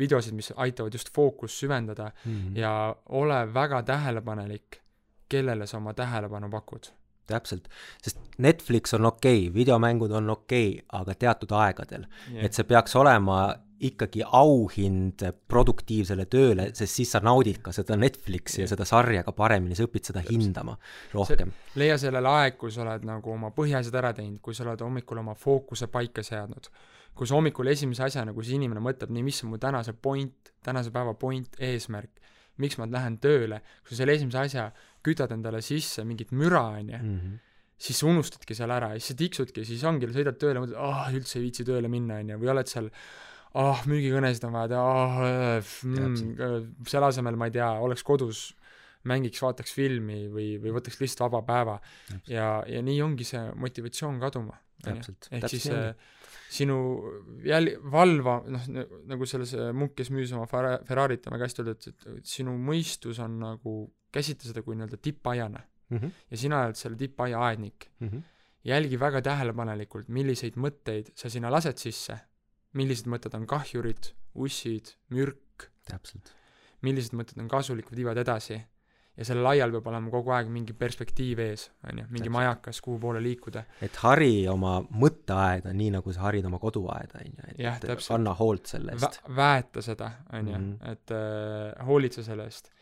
videosid, mis aitavad just fookust süvendada mm -hmm. ja ole väga tähelepanelik, kellele sa oma tähelepanu pakud. Täpselt, sest Netflix on okei okay,, videomängud on okei okay,, aga teatud aegadel. Yeah.. et see peaks olema ikkagi auhind produktiivsele tööle, sest siis sa naudid ka seda Netflixi ja seda sarja ka paremini, sa õpid seda hindama rohkem. leia sellele aeg, kui sa oled nagu oma põhiasjad ära teinud, kui sa oled hommikul oma fookuse paika seadnud, kui sa hommikul esimese asjana, kui see inimene mõtleb, nii, mis on mu tänase point, tänase päeva point, eesmärk, miks ma lähen tööle, kui sa selle esimese asja kütad endale sisse mingit müra, on ju, mhm. siis sa unustadki selle ära ja siis sa tiksudki, siis ongi, sõidad tööle, mõtled, ah oh,, üldse ei viitsi tööle minna, on ju, või oled seal ah oh,, müügikõnesid on vaja teha, oh, mm, selle asemel, ma ei tea, oleks kodus, mängiks, vaataks filmi või, või võtaks lihtsalt vaba päeva. ja, ja nii ongi see motivatsioon kaduma. ehk siis see sinu jäl-, valva, noh, nagu selles munk, kes müüs oma Ferrarit, on väga hästi öeldud, et sinu mõistus on nagu käsita seda kui nii-öelda tippaiana mm. -hmm. ja sina oled selle tippaia aednik mm. -hmm. jälgi väga tähelepanelikult, milliseid mõtteid sa sinna lased sisse, millised mõtted on kahjurid, ussid, mürk. millised mõtted on kasulikud, viivad edasi ja sellel aial peab olema kogu aeg mingi perspektiiv ees, on ju, mingi majakas, kuhu poole liikuda. et hari oma mõtteaeda nii, nagu sa harid oma koduaeda, on ju, et ja, kanna hoolt selle eest Vä. väeta seda, on ju, mhm. et äh, hoolitse selle eest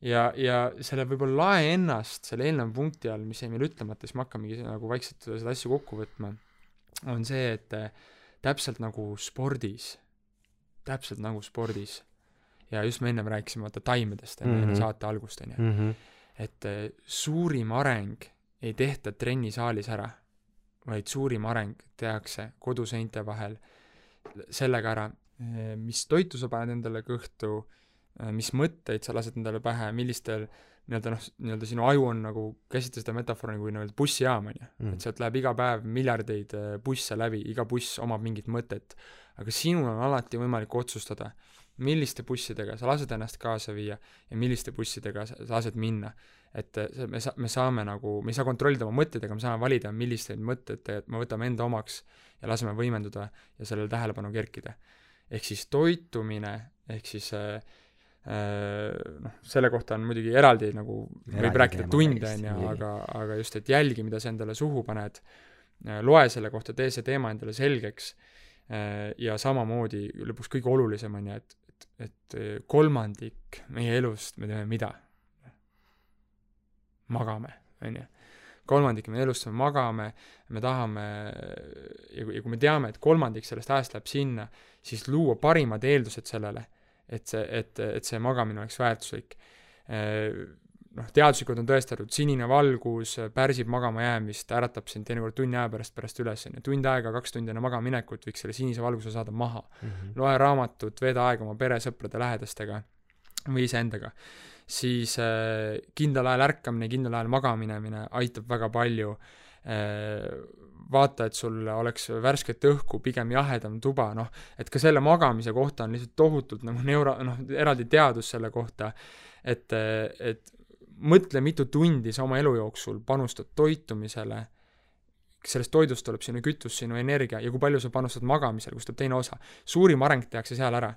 ja, ja selle võib-olla lae ennast selle eelneva punkti all, mis jäi meil ütlemata, siis me hakkamegi nagu vaikselt seda asja kokku võtma, on see, et äh, täpselt nagu spordis, täpselt nagu spordis, ja just me ennem rääkisime vaata taimedest enne mm -hmm. saate algust, on ju mm, -hmm. et äh, suurim areng ei tehta trennisaalis ära, vaid suurim areng tehakse koduseinte vahel sellega ära, äh, mis toitu sa paned endale kõhtu, Äh, mis mõtteid sa lased endale pähe, millistel nii-öelda noh, nii-öelda sinu aju on nagu, käsita seda metafoori kui nii-öelda bussijaam, on ju. Mm. et sealt läheb iga päev miljardeid äh, busse läbi, iga buss omab mingit mõtet. aga sinul on alati võimalik otsustada, milliste bussidega sa lased ennast kaasa viia ja milliste bussidega sa, lased minna. et äh, me sa-, me saame nagu, me ei saa kontrollida oma mõtteid, aga me saame valida, milliseid mõtteid me võtame enda omaks ja laseme võimenduda ja sellele tähelepanu kerkida. ehk siis toitumine, ehk siis äh, noh, selle kohta on muidugi eraldi nagu, võib rääkida tunde, on ju, aga, aga just, et jälgi, mida sa endale suhu paned, loe selle kohta, tee see teema endale selgeks ja samamoodi lõpuks kõige olulisem on ju, et, et, et kolmandik meie elust me teeme mida? magame, on ju kolmandik meie elust me magame, me tahame ja kui, ja kui me teame, et kolmandik sellest ajast läheb sinna, siis luua parimad eeldused sellele, et see, et, et see magamine oleks väärtuslik. Noh, teaduslikult on tõestatud, sinine valgus pärsib magama jäämist, äratab sind teinekord tunni aja pärast pärast üles, on ju, tund aega, kaks tundi enne magamaminekut võiks selle sinise valguse saada maha mm. -hmm. loe raamatut, veeda aega oma pere, sõprade, lähedastega või iseendaga siis äh, kindlal ajal ärkamine, kindlal ajal magaminemine aitab väga palju äh,. Vaata, et sul oleks värsket õhku, pigem jahedam tuba, noh, et ka selle magamise kohta on lihtsalt tohutult nagu neuro-, noh, eraldi teadus selle kohta, et, et mõtle, mitu tundi sa oma elu jooksul panustad toitumisele, sellest toidust tuleb sinu kütus, sinu energia ja kui palju sa panustad magamisele, kust tuleb teine osa. suurim areng tehakse seal ära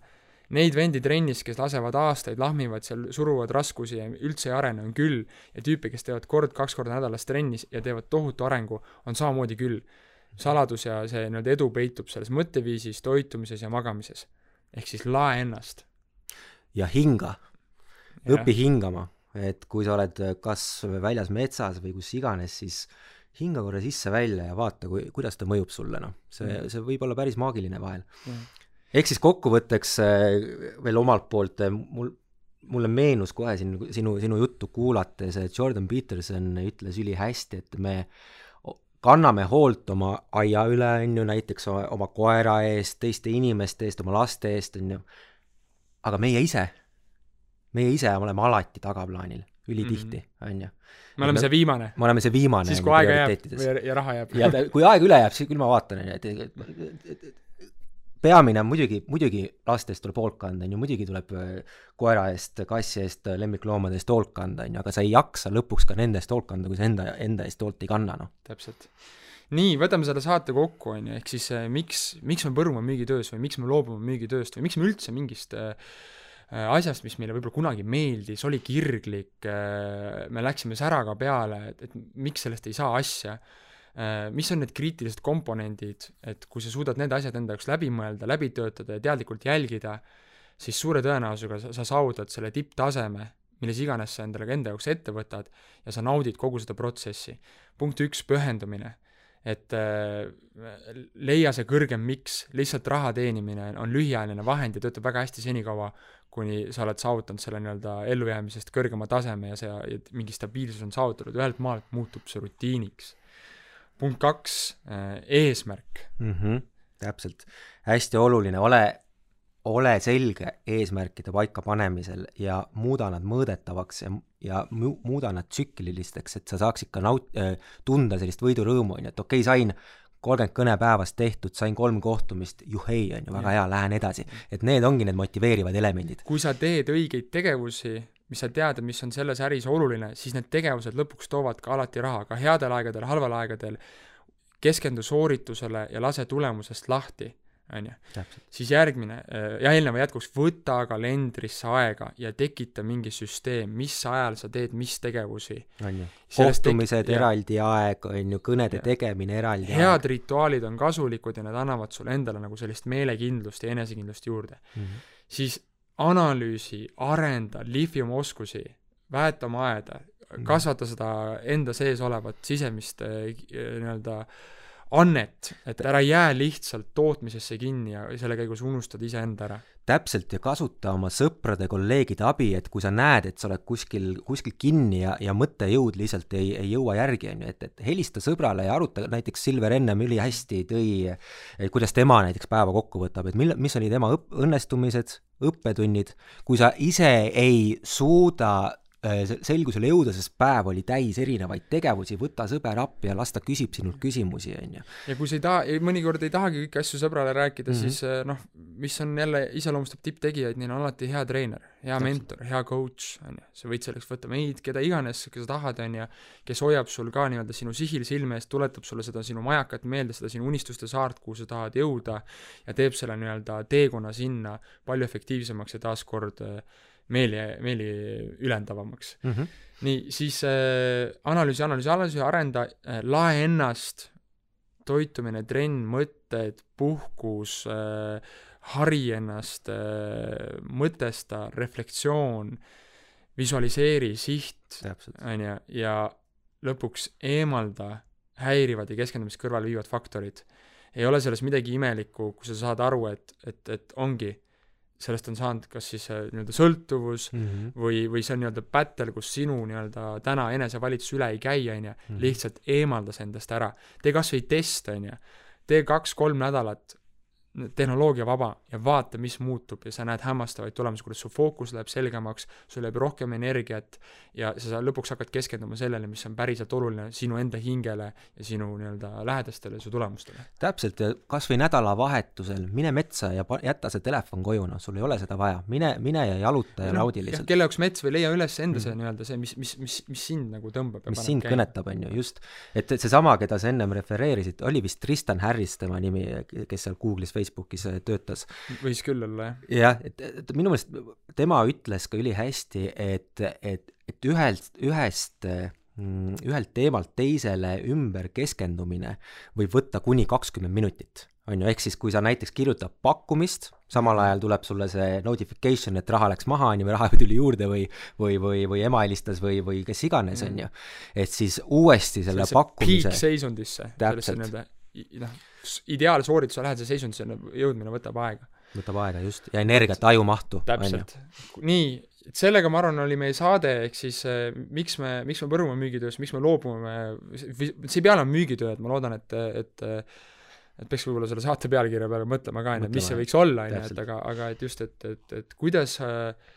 Neid vendi trennis, kes lasevad aastaid, lahmivad seal, suruvad raskusi ja üldse ei arene, on küll, ja tüüpe, kes teevad kord-kaks korda nädalas trennis ja teevad tohutu arengu, on samamoodi küll. saladus ja see nii-öelda edu peitub selles mõtteviisis, toitumises ja magamises. ehk siis lae ennast. ja hinga. õpi hingama, et kui sa oled kas väljas metsas või kus iganes, siis hinga korra sisse-välja ja vaata, kui, kuidas ta mõjub sulle, noh. see, mm. see võib olla päris maagiline vahel mm ehk siis kokkuvõtteks äh, veel omalt poolt äh, mul, mulle meenus kohe siin sinu, sinu juttu kuulates, et Jordan Peterson ütles ülihästi, et me kanname hoolt oma aia üle, on ju, näiteks oma koera eest, teiste inimeste eest, oma laste eest, on ju, aga meie ise, meie ise oleme alati tagaplaanil, ülitihti, mhm. on ju. me oleme see viimane. me oleme see viimane. siis, kui aega jääb ja, ja raha jääb. ja kui aega üle jääb, siis küll ma vaatan, on ju, et peamine on muidugi, muidugi laste eest tuleb hoolt kanda, on ju, muidugi tuleb äh, koera eest, kassi eest, lemmikloomade eest hoolt kanda, on ju, aga sa ei jaksa lõpuks ka nende eest hoolt kanda, kui sa enda, enda eest hoolt ei kanna, noh. täpselt. nii, võtame selle saate kokku, on ju, ehk siis äh, miks, miks me põrume müügitöös või miks me loobume müügitööst või miks me üldse mingist äh, äh asjast, mis meile võib-olla kunagi meeldis, oli kirglik, me läksime säraga peale, et, et miks sellest ei saa asja Äh, mis on need kriitilised komponendid, et kui sa suudad need asjad enda jaoks läbi mõelda, läbi töötada ja teadlikult jälgida, siis suure tõenäosusega sa, sa saavutad selle tipptaseme, milles iganes sa endale ka enda jaoks ette võtad ja sa naudid kogu seda protsessi. punkt üks, pühendumine. et äh, leia see kõrgem miks, lihtsalt raha teenimine on lühiajaline vahend ja töötab väga hästi senikaua, kuni sa oled saavutanud selle nii-öelda ellujäämisest kõrgema taseme ja see, mingi stabiilsus on saavutatud, ühelt maalt muutub see rutiiniks punkt kaks, äh, eesmärk mm. -hmm, täpselt, hästi oluline, ole, ole selge eesmärkide paikapanemisel ja muuda nad mõõdetavaks ja, ja mu-, muuda nad tsüklilisteks, et sa saaksid ka naut-, äh, tunda sellist võidurõõmu, on ju, et okei okay,, sain kolmkümmend kõne päevas tehtud, sain kolm kohtumist, juhhei, on ju, väga hea, lähen edasi. et need ongi need motiveerivad elemendid. kui sa teed õigeid tegevusi, mis sa tead, mis on selles äris oluline, siis need tegevused lõpuks toovad ka alati raha, ka headel aegadel, halval aegadel, keskendu sooritusele ja lase tulemusest lahti, on ju. siis järgmine äh, ja eelneva jätkuks, võta kalendrisse aega ja tekita mingi süsteem, mis ajal sa teed mis tegevusi. on ju, kohtumised eraldi aeg, on ju, kõnede ja. tegemine eraldi head aeg. rituaalid on kasulikud ja need annavad sulle endale nagu sellist meelekindlust ja enesekindlust juurde mm. -hmm. siis analüüsi, arenda, lihvi oma oskusi, väeta oma aeda, mm. kasvata seda enda sees olevat sisemist eh, nii-öelda annet, et ära jää lihtsalt tootmisesse kinni ja selle käigus unustad iseenda ära. Täpselt ja kasuta oma sõprade-kolleegide abi, et kui sa näed, et sa oled kuskil, kuskil kinni ja, ja mõttejõud lihtsalt ei, ei jõua järgi, on ju, et, et helista sõbrale ja aruta, näiteks Silver ennem ülihästi tõi, kuidas tema näiteks päeva kokku võtab, et mille, mis oli tema õp-, õnnestumised, õppetunnid, kui sa ise ei suuda selgusele jõuda, sest päev oli täis erinevaid tegevusi, võta sõber appi ja las ta küsib sinult küsimusi, on ju. ja kui sa ei taha, mõnikord ei tahagi kõiki asju sõbrale rääkida mm, -hmm. siis äh, noh, mis on jälle, iseloomustab tipptegijaid, neil on alati hea treener, hea mentor, hea coach, on ju, sa võid selleks võtta meid, keda iganes, kes sa tahad, on ju, kes hoiab sul ka nii-öelda sinu sihil silme ees, tuletab sulle seda sinu majakat meelde, seda sinu unistuste saart, kuhu sa tahad jõuda, ja teeb selle nii-öelda teekonna sinna palju efektiivsemaks ja taaskord äh, meeli, meeli ülendavamaks mm. -hmm. nii, siis äh, analüüsi, analüüsi, analüüsi, arenda äh,, lae ennast, toitumine, trenn, mõtted, puhkus äh,, hari ennast äh,, mõtesta, reflektsioon, visualiseeri, siht, on ju, ja lõpuks eemalda häirivad ja keskendumist kõrvale viivad faktorid. ei ole selles midagi imelikku, kui sa saad aru, et, et, et ongi, sellest on saanud kas siis äh, nii-öelda sõltuvus mm -hmm. või, või see on nii-öelda battle, kus sinu nii-öelda täna enesevalitsus üle ei käi, on ju, mhm. lihtsalt eemalda see endast ära. tee kas või test, on ju. tee kaks-kolm nädalat tehnoloogiavaba ja vaata, mis muutub ja sa näed hämmastavaid tulemusi, kuidas su fookus läheb selgemaks, sul läheb rohkem energiat ja sa lõpuks hakkad keskenduma sellele, mis on päriselt oluline sinu enda hingele ja sinu nii-öelda lähedastele, su tulemustele. täpselt, ja kas või nädalavahetusel mine metsa ja pa-, jäta see telefon koju, noh, sul ei ole seda vaja, mine, mine ja jaluta ja no, naudi lihtsalt. kelle jaoks mets või leia üles enda see mm. nii-öelda see, mis, mis, mis, mis sind nagu tõmbab mis sind käima. kõnetab, on ju, just. et, et seesama, keda sa ennem refereerisid, oli vist Tristan Harris tema nimi, kes seal Google'is, Facebookis töötas. võis küll olla, jah. jah, et, et minu meelest tema ütles ka ülihästi, et, et, et ühelt, ühest mm, ühelt teemalt teisele ümber keskendumine võib võtta kuni kakskümmend minutit, on ju, ehk siis kui sa näiteks kirjutad pakkumist, samal ajal tuleb sulle see notification, et raha läks maha, on ju, või raha tuli juurde või või, või, või ema helistas või, või kes iganes, on ju. et siis uuesti selle pakkumise seisundisse, sellesse nii-öelda noh, ideaalsoorituse lähedase seisundisse jõudmine võtab aega. võtab aega, just, ja energiat, ajumahtu. täpselt. nii, et sellega, ma arvan, oli meie saade, ehk siis äh, miks me, miks me põrume müügitööst, miks me loobume, see ei pea olema müügitöö, et ma loodan, et, et et peaks võib-olla selle saate pealkirja peale mõtlema ka, on ju, et mis see võiks olla, on ju, et aga, aga et just, et, et, et kuidas äh,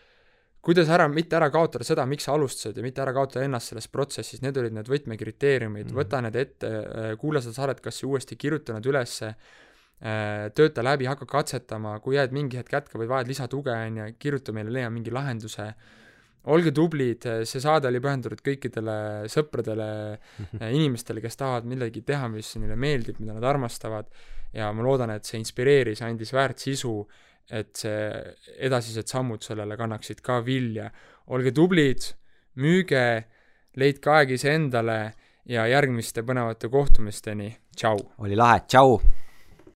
kuidas ära, mitte ära kaotada seda, miks sa alustasid ja mitte ära kaotada ennast selles protsessis, need olid need võtmekriteeriumid mm, -hmm. võta need ette, äh, kuula seda saadet kas uuesti, kirjuta nad ülesse, äh, tööta läbi, hakka katsetama, kui jääd mingi hetk kätka või vajad lisatuge, on ju, kirjuta meile, leia mingi lahenduse, olge tublid, see saade oli pühendatud kõikidele sõpradele -hmm. inimestele, kes tahavad midagi teha, mis neile meeldib, mida nad armastavad, ja ma loodan, et see inspireeris, andis väärt sisu et see edasised sammud sellele kannaksid ka vilja. olge tublid, müüge, leidke aeg iseendale ja järgmiste põnevate kohtumisteni, tšau! oli lahe, tšau!